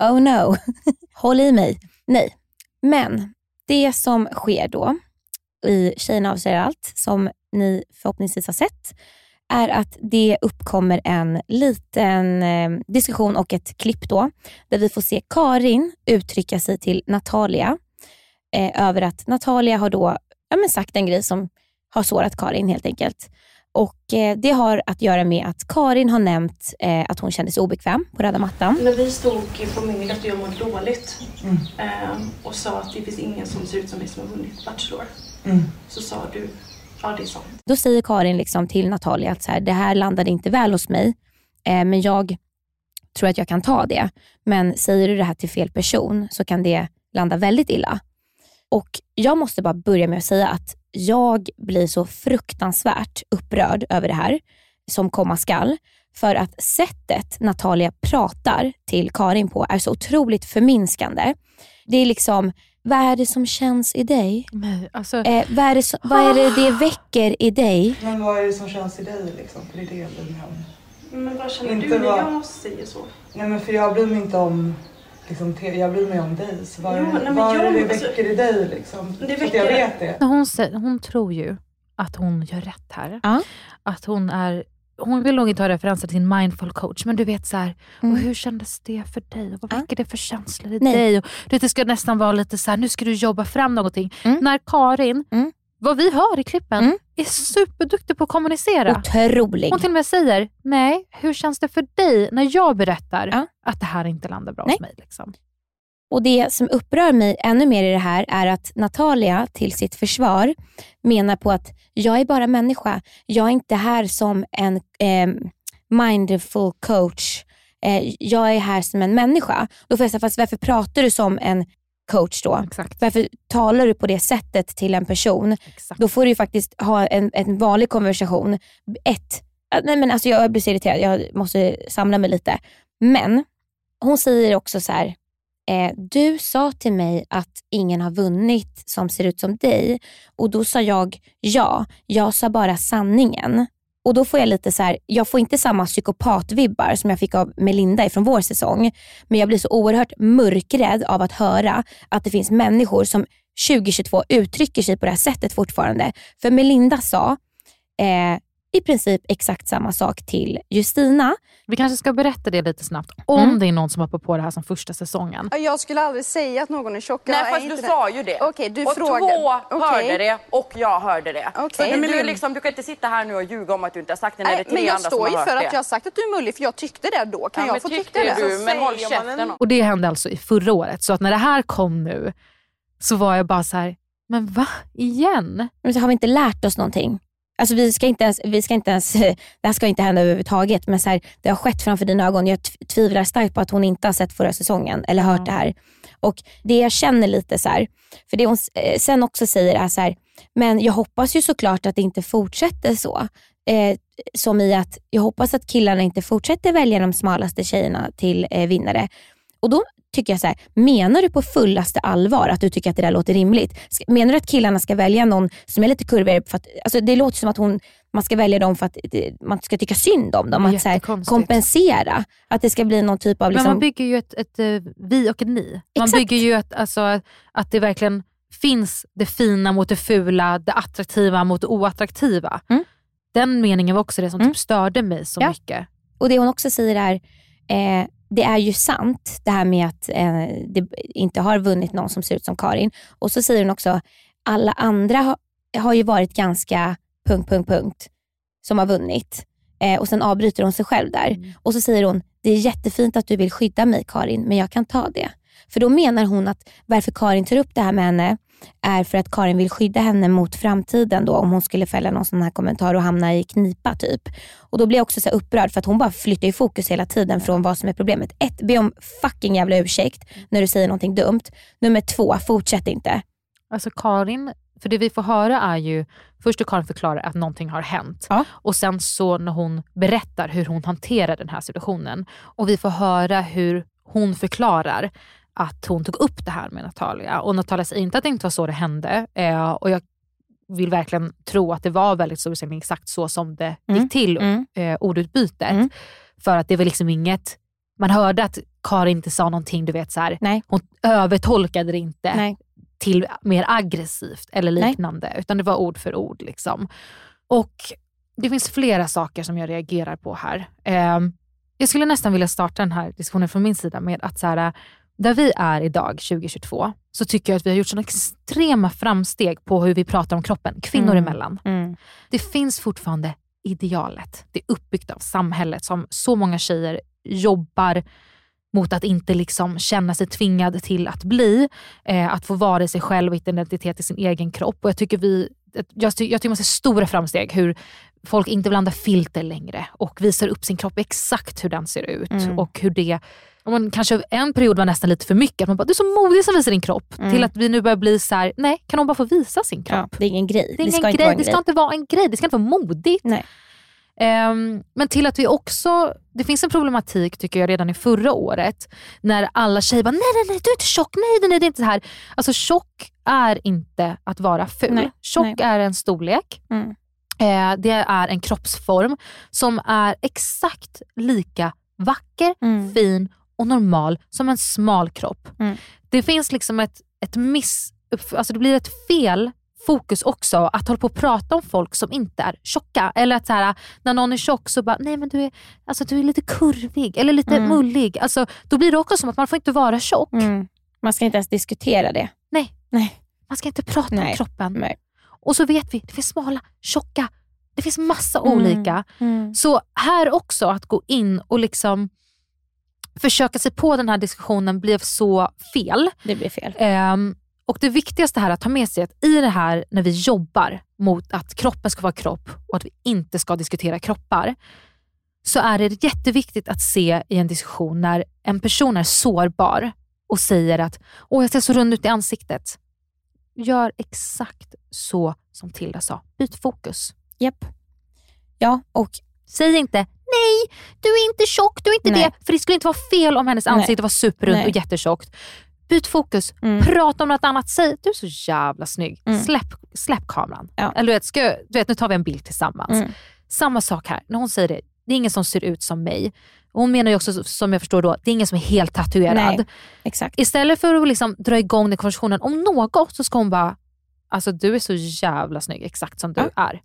Oh no. Håll i mig. Nej. Men det som sker då i Tjejerna avslöjar allt, som ni förhoppningsvis har sett, är att det uppkommer en liten eh, diskussion och ett klipp då, där vi får se Karin uttrycka sig till Natalia eh, över att Natalia har då ja, men sagt en grej som har sårat Karin helt enkelt. Och eh, Det har att göra med att Karin har nämnt eh, att hon kände sig obekväm på röda mattan. När vi stod på minglet och jag mådde dåligt ehm, och sa att det finns ingen som ser ut som mig som har vunnit Bachelor. Så sa du, ja det är sant. Då säger Karin liksom till Natalia att så här, det här landade inte väl hos mig, eh, men jag tror att jag kan ta det. Men säger du det här till fel person så kan det landa väldigt illa. Och Jag måste bara börja med att säga att jag blir så fruktansvärt upprörd över det här, som komma skall. För att sättet Natalia pratar till Karin på är så otroligt förminskande. Det är liksom, vad är det som känns i dig? Men, alltså, Eh, vad, är det som, vad är det det väcker i dig? Men vad är det som känns i dig liksom? För det är det jag bryr mig om. Men vad känner Inte du när vad- jag säger så? Nej men för jag bryr mig inte om liksom, jag bryr mig om dig. Så vad, Jo, nej, vad är det jag- det alltså, väcker i dig liksom? det så att väcker- jag vet det. hon, hon tror ju att hon gör rätt här. Att hon är hon vill nog inte ha referenser till sin mindful coach, men du vet så här, och hur kändes det för dig? Och vad väcker det för känslor i Nej. dig? Och, du vet, det ska nästan vara lite så här, nu ska du jobba fram någonting. När Karin, vad vi hör i klippen, är superduktig på att kommunicera. Otrolig. Hon till och med säger, nej, hur känns det för dig när jag berättar att det här inte landar bra hos mig? Liksom. Och Det som upprör mig ännu mer i det här är att Natalia till sitt försvar menar på att jag är bara människa. Jag är inte här som en eh, mindful coach. Eh, jag är här som en människa. Då får jag säga, fast varför pratar du som en coach då? Varför talar du på det sättet till en person? Då får du faktiskt ha en, en vanlig konversation. Ett, äh, nej men alltså jag blir så irriterad, jag måste samla mig lite. Men hon säger också så här, eh, du sa till mig att ingen har vunnit som ser ut som dig och då sa jag ja, jag sa bara sanningen. Och då får jag lite så här, jag får inte samma psykopatvibbar som jag fick av Melinda från vår säsong. Men jag blir så oerhört mörkrädd av att höra att det finns människor som 2022 uttrycker sig på det här sättet fortfarande. För Melinda sa, eh, i princip exakt samma sak till Justina. Vi kanske ska berätta det lite snabbt, om Mm. det är någon som hoppar på det här som första säsongen. Jag skulle aldrig säga att någon är tjock. Nej Jag fast du det. sa ju det. Okej, du och frågade. två Okej. hörde det och jag hörde det. Okej. Så Men du, Lund- liksom, du kan inte sitta här nu och ljuga om att du inte har sagt det när det Nej, är tre men jag andra som står har ju hört för det. att jag har sagt att du är mullig för jag tyckte det då. Kan Ja, jag men få tycka det? du, men håll käften. Och det hände alltså i förra året. Så att när det här kom nu så var jag bara så här, men va? Igen? Men så har vi inte lärt oss någonting. Alltså vi ska inte ens, vi ska inte ens, det här ska inte hända överhuvudtaget men så här, det har skett framför dina ögon. Jag tv- tvivlar starkt på att hon inte har sett förra säsongen eller hört det här. Och det jag känner lite så här, för det hon eh, sen också säger är så här, men jag hoppas ju såklart att det inte fortsätter så. Eh, som i att jag hoppas att killarna inte fortsätter välja de smalaste tjejerna till eh, vinnare. Och då tycker jag så här, menar du på fullaste allvar att du tycker att det där låter rimligt? Menar du att killarna ska välja någon som är lite kurvigare? För att, alltså det låter som att hon, man ska välja dem för att eh, man ska tycka synd om dem. Att så här, kompensera. Att det ska bli någon typ av... Men Liksom, man bygger ju ett, ett eh, vi och ett ni. Man Exakt. bygger ju ett, alltså, att det verkligen finns det fina mot det fula, det attraktiva mot det oattraktiva. Den meningen var också det som typ störde mig så Ja. mycket. Och det hon också säger är, eh, det är ju sant det här med att eh, det inte har vunnit någon som ser ut som Karin. Och så säger hon också, alla andra ha, har ju varit ganska punkt, punkt, punkt som har vunnit. Eh, och sen avbryter hon sig själv där. Och så säger hon, det är jättefint att du vill skydda mig Karin, men jag kan ta det. För då menar hon att varför Karin tar upp det här med henne är för att Karin vill skydda henne mot framtiden då om hon skulle fälla någon sån här kommentar och hamna i knipa typ. Och då blir jag också så upprörd för att hon bara flyttar ju fokus hela tiden från vad som är problemet. Ett, be om fucking jävla ursäkt när du säger någonting dumt. Nummer två, fortsätt inte. Alltså Karin, för det vi får höra är ju, först hur Karin förklarar att någonting har hänt och sen så när hon berättar hur hon hanterar den här situationen och vi får höra hur hon förklarar att hon tog upp det här med Natalia och Natalia säger inte att det inte var så det hände eh, och jag vill verkligen tro att det var väldigt stor utsträckning exakt så som det Mm. gick till, eh, ordutbytet. För att det var liksom inget, man hörde att Karin inte sa någonting, du vet så här, hon övertolkade det inte Nej. till mer aggressivt eller Nej. liknande, utan det var ord för ord. Liksom. Och Det finns flera saker som jag reagerar på här. Eh, jag skulle nästan vilja starta den här diskussionen från min sida med att så här, där vi är idag, 2022, så tycker jag att vi har gjort sådana extrema framsteg på hur vi pratar om kroppen, kvinnor Mm. emellan. Mm. Det finns fortfarande idealet. Det är uppbyggt av samhället som så många tjejer jobbar mot att inte liksom känna sig tvingad till att bli. Eh, att få vara sig själv och hitta identitet i sin egen kropp. Och jag tycker vi jag, ty- jag tycker man ser stora framsteg hur folk inte använda filter längre och visar upp sin kropp exakt hur den ser ut. Mm. Och hur det, om man kanske en period var nästan lite för mycket, att man bara, du är så modig som visar din kropp. Mm. Till att vi nu börjar bli så här: nej kan hon bara få visa sin kropp? det är ingen grej. Det, är ingen ska inte grej. vara en det ska inte vara en grej, det ska inte vara modigt. Ehm, men till att vi också, det finns en problematik tycker jag redan i förra året när alla tjejer bara nej nej nej du är inte tjock, nej nej det är inte så här. Alltså tjock är inte att vara ful. Nej, Tjock nej. är en storlek. Mm. Eh, det är en kroppsform som är exakt lika vacker, Mm. fin och normal som en smal kropp. Mm. Det finns liksom ett, ett miss, alltså det blir ett fel fokus också att hålla på och prata om folk som inte är tjocka. Eller att så här, när någon är tjock så bara, nej men du är, alltså, du är lite kurvig eller lite Mm. mullig. Alltså, då blir det också som att man får inte vara tjock. Mm. Man ska inte ens diskutera det. Nej. Nej. Man ska inte prata Nej. om kroppen. Nej. Och så vet vi, det finns smala, tjocka, det finns massa Mm. olika. Mm. Så här också att gå in och liksom försöka sig på den här diskussionen blev så fel. Det blir fel. Ehm, och det viktigaste här att ta med sig är att i det här när vi jobbar mot att kroppen ska vara kropp och att vi inte ska diskutera kroppar, så är det jätteviktigt att se i en diskussion när en person är sårbar och säger att åh jag ser så rund ut i ansiktet. Gör exakt så som Tilda sa. Byt fokus. Japp. Ja, och Säg inte nej, du är inte tjock, du är inte Nej. det. För det skulle inte vara fel om hennes Nej. ansikte var superrunt Nej. och jättetjockt. Byt fokus, Mm. prata om något annat. Säg du är så jävla snygg. Mm. Släpp, släpp kameran. Ja. Eller du vet, ska, du vet, nu tar vi en bild tillsammans. Mm. Samma sak här, när hon säger det, det är ingen som ser ut som mig. Och Hon menar ju också, som jag förstår då, det är ingen som är helt tatuerad. Nej, exakt. Istället för att liksom dra igång den konversationen om något så ska hon bara, alltså du är så jävla snygg exakt som du är.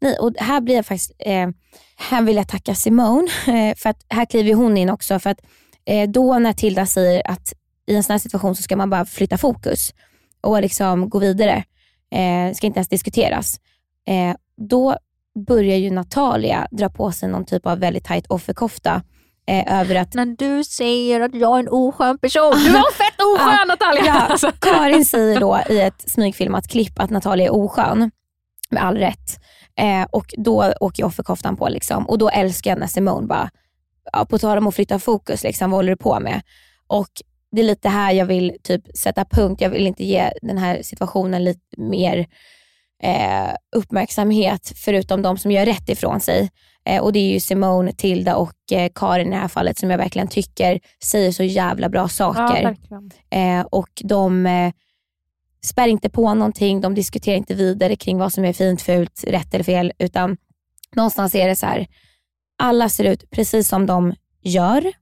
Nej, och här blir jag faktiskt, eh, här vill jag tacka Simone, eh, för att här kliver hon in också. För att eh, då när Tilda säger att i en sån här situation så ska man bara flytta fokus och liksom gå vidare, eh, ska inte ens diskuteras. Eh, då börjar ju Natalia dra på sig någon typ av väldigt tajt offerkofta eh, över att När du säger att jag är en oskön person, du var fett oskön Natalia! Ja. Karin säger då i ett smygfilmat klipp att Natalia är oskön, med all rätt. Eh, och då åker ju offerkoftan på. Liksom. Och då älskar jag när Simone bara, ja, på tal om att flytta fokus, liksom, vad håller du på med? Och det är lite här jag vill typ sätta punkt. Jag vill inte ge den här situationen lite mer eh, uppmärksamhet, förutom de som gör rätt ifrån sig. Eh, och Det är ju Simone, Tilda och eh, Karin i det här fallet som jag verkligen tycker säger så jävla bra saker. verkligen. Eh, och de eh, spär inte på någonting, de diskuterar inte vidare kring vad som är fint, fult, rätt eller fel, utan någonstans är det så här, alla ser ut precis som de gör.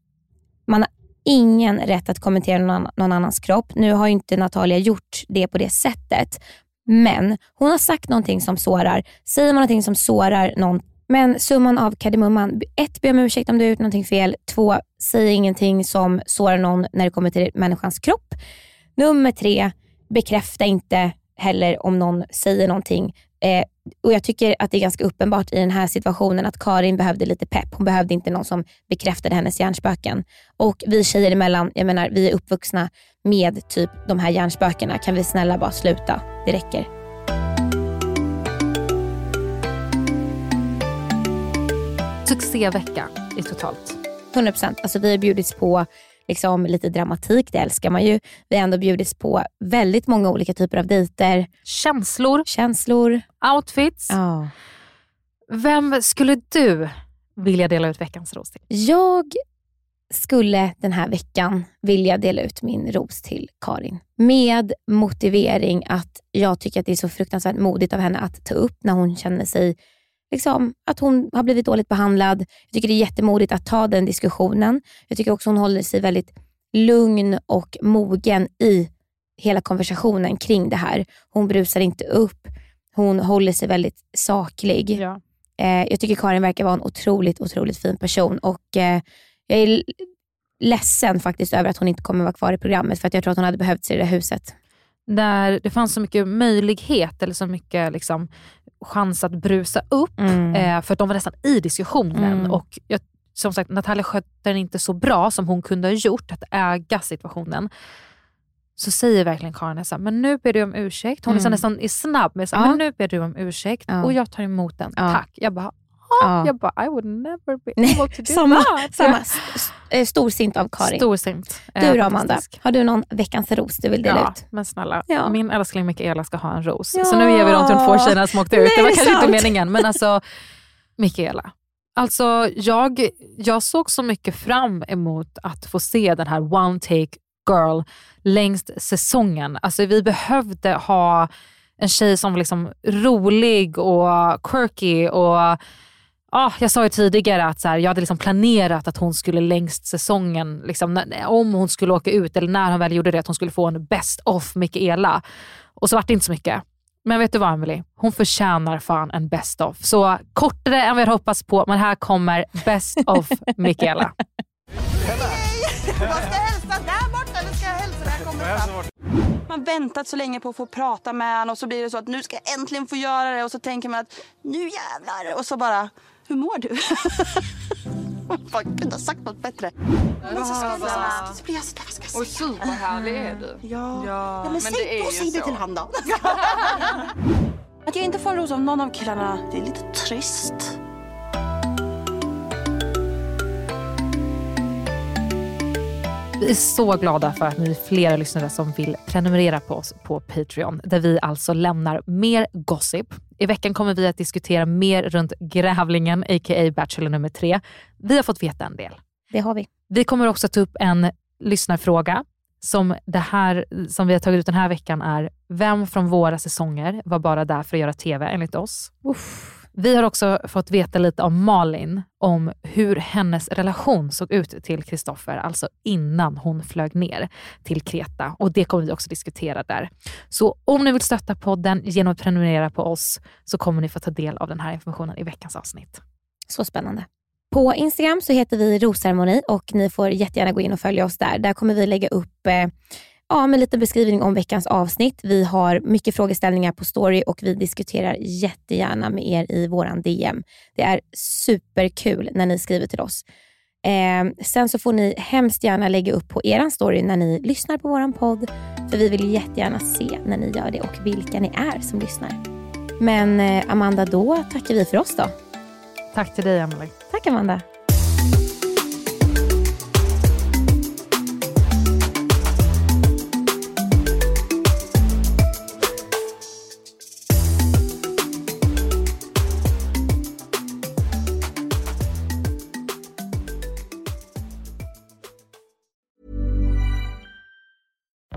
Man har ingen rätt att kommentera någon, annan, någon annans kropp. Nu har ju inte Natalia gjort det på det sättet, men hon har sagt någonting som sårar. Säger man någonting som sårar någon, men summan av kardemumman, ett, be om ursäkt om du har gjort någonting fel. Två, säg ingenting som sårar någon när det kommer till människans kropp. Nummer tre, bekräfta inte heller om någon säger någonting. Eh, och Jag tycker att det är ganska uppenbart i den här situationen att Karin behövde lite pepp. Hon behövde inte någon som bekräftade hennes hjärnspöken. Och vi tjejer emellan, jag menar vi är uppvuxna med typ de här hjärnspökena. Kan vi snälla bara sluta? Det räcker. Succévecka i totalt. 100%. Alltså vi har bjudits på liksom, lite dramatik, det älskar man ju. Vi har ändå bjudits på väldigt många olika typer av dejter. Känslor. Känslor. Outfits. Ja. Vem skulle du vilja dela ut veckans ros till? Jag skulle den här veckan vilja dela ut min ros till Karin. Med motivering att jag tycker att det är så fruktansvärt modigt av henne att ta upp när hon känner sig liksom, att hon har blivit dåligt behandlad. Jag tycker det är jättemodigt att ta den diskussionen. Jag tycker också hon håller sig väldigt lugn och mogen i hela konversationen kring det här. Hon brusar inte upp. Hon håller sig väldigt saklig. Ja. Eh, jag tycker Karin verkar vara en otroligt, otroligt fin person och eh, jag är ledsen faktiskt över att hon inte kommer vara kvar i programmet för att jag tror att hon hade behövt sig i det huset. Där det fanns så mycket möjlighet eller så mycket liksom, chans att brusa upp. Mm. Eh, för de var nästan i diskussionen. Mm. Och jag, som sagt, Natalia skötte den inte så bra som hon kunde ha gjort, att äga situationen. Så säger verkligen Karin så här, men nu ber du om ursäkt. Hon Mm. nästan är snabb med så här, Ja. men nu ber du om ursäkt Ja. och jag tar emot den. Ja. Tack. Jag bara, Ja. jag bara, I would never be able to do samma, that. samma. Eh, Storsint av Karin. Storsint. Du Eh, då Amanda, fantastisk. har du någon veckans ros du vill dela Ja, ut? men snälla. Ja. Min älskling Mikaela ska ha en ros. Så nu ger vi dem till de två tjejerna som åkte ut. Nej, det var kanske inte sant. meningen, men alltså Mikaela. Alltså, jag, jag såg så mycket fram emot att få se den här one take girl längst säsongen. Alltså, vi behövde ha en tjej som var liksom rolig och quirky och Ah, jag sa ju tidigare att så här, jag hade liksom planerat att hon skulle längst säsongen, liksom, när, om hon skulle åka ut eller när hon väl gjorde det, att hon skulle få en best of Mikaela. Och så vart det inte så mycket. Men vet du vad Emily? Hon förtjänar fan en best of. Så kortare än vi hade hoppats på, men här kommer best of Mikaela. Jag ska hälsa där borta eller ska jag hälsa där jag kommer fram? Man väntat så länge på att få prata med honom och så blir det så att nu ska jag äntligen få göra det och så tänker man att nu jävlar och så bara, hur mår du? Man kunde ha sagt något bättre. Men så ska jag så jag ska jag Och superhärlig är du. Ja. ja. Ja, men, säg, det är då säg det till han då. Att jag inte får en ros av någon av killarna, det är lite trist. Vi är så glada för att ni är flera lyssnare som vill prenumerera på oss på Patreon, där vi alltså lämnar mer gossip. I veckan kommer vi att diskutera mer runt grävlingen, a.k.a. Bachelor nummer tre. Vi har fått veta en del. Det har vi. Vi kommer också ta upp en lyssnarfråga som, det här, som vi har tagit ut den här veckan är, vem från våra säsonger var bara där för att göra TV enligt oss? Uff. Vi har också fått veta lite om Malin, om hur hennes relation såg ut till Kristoffer, alltså innan hon flög ner till Kreta. Och Det kommer vi också diskutera där. Så om ni vill stötta podden genom att prenumerera på oss så kommer ni få ta del av den här informationen i veckans avsnitt. Så spännande. På Instagram så heter vi Rosceremoni och ni får jättegärna gå in och följa oss där. Där kommer vi lägga upp eh, ja, med lite beskrivning om veckans avsnitt. Vi har mycket frågeställningar på story och vi diskuterar jättegärna med er i våran DM. Det är superkul när ni skriver till oss. Eh, sen så får ni hemskt gärna lägga upp på er story när ni lyssnar på våran podd. För vi vill jättegärna se när ni gör det och vilka ni är som lyssnar. Men eh, Amanda, då tackar vi för oss då. Tack till dig Emelie. Tack Amanda.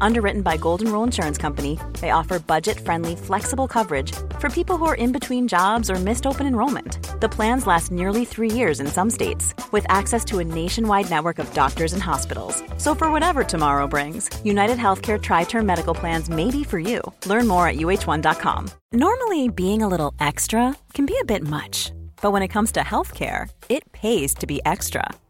Underwritten by Golden Rule Insurance Company, they offer budget friendly, flexible coverage for people who are in between jobs or missed open enrollment. The plans last nearly three years in some states, with access to a nationwide network of doctors and hospitals. So, for whatever tomorrow brings, United Healthcare Tri Term Medical Plans may be for you. Learn more at uh1.com. Normally, being a little extra can be a bit much, but when it comes to healthcare, it pays to be extra.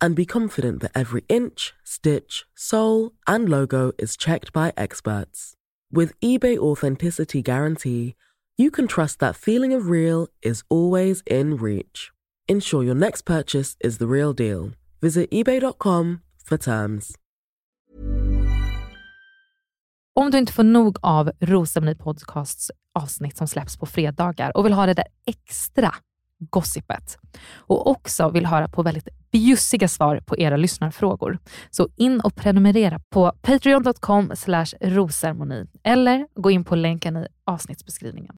and be confident that every inch, stitch, sole, and logo is checked by experts. With eBay Authenticity Guarantee, you can trust that feeling of real is always in reach. Ensure your next purchase is the real deal. Visit eBay.com for terms. Om du inte får nog av Rosceremoni Podcasts avsnitt som släpps på fredagar och vill ha det där extra gossipet och också vill höra på väldigt bjussiga svar på era lyssnarfrågor. Så in och prenumerera på patreon.com rosermoni eller gå in på länken i avsnittsbeskrivningen.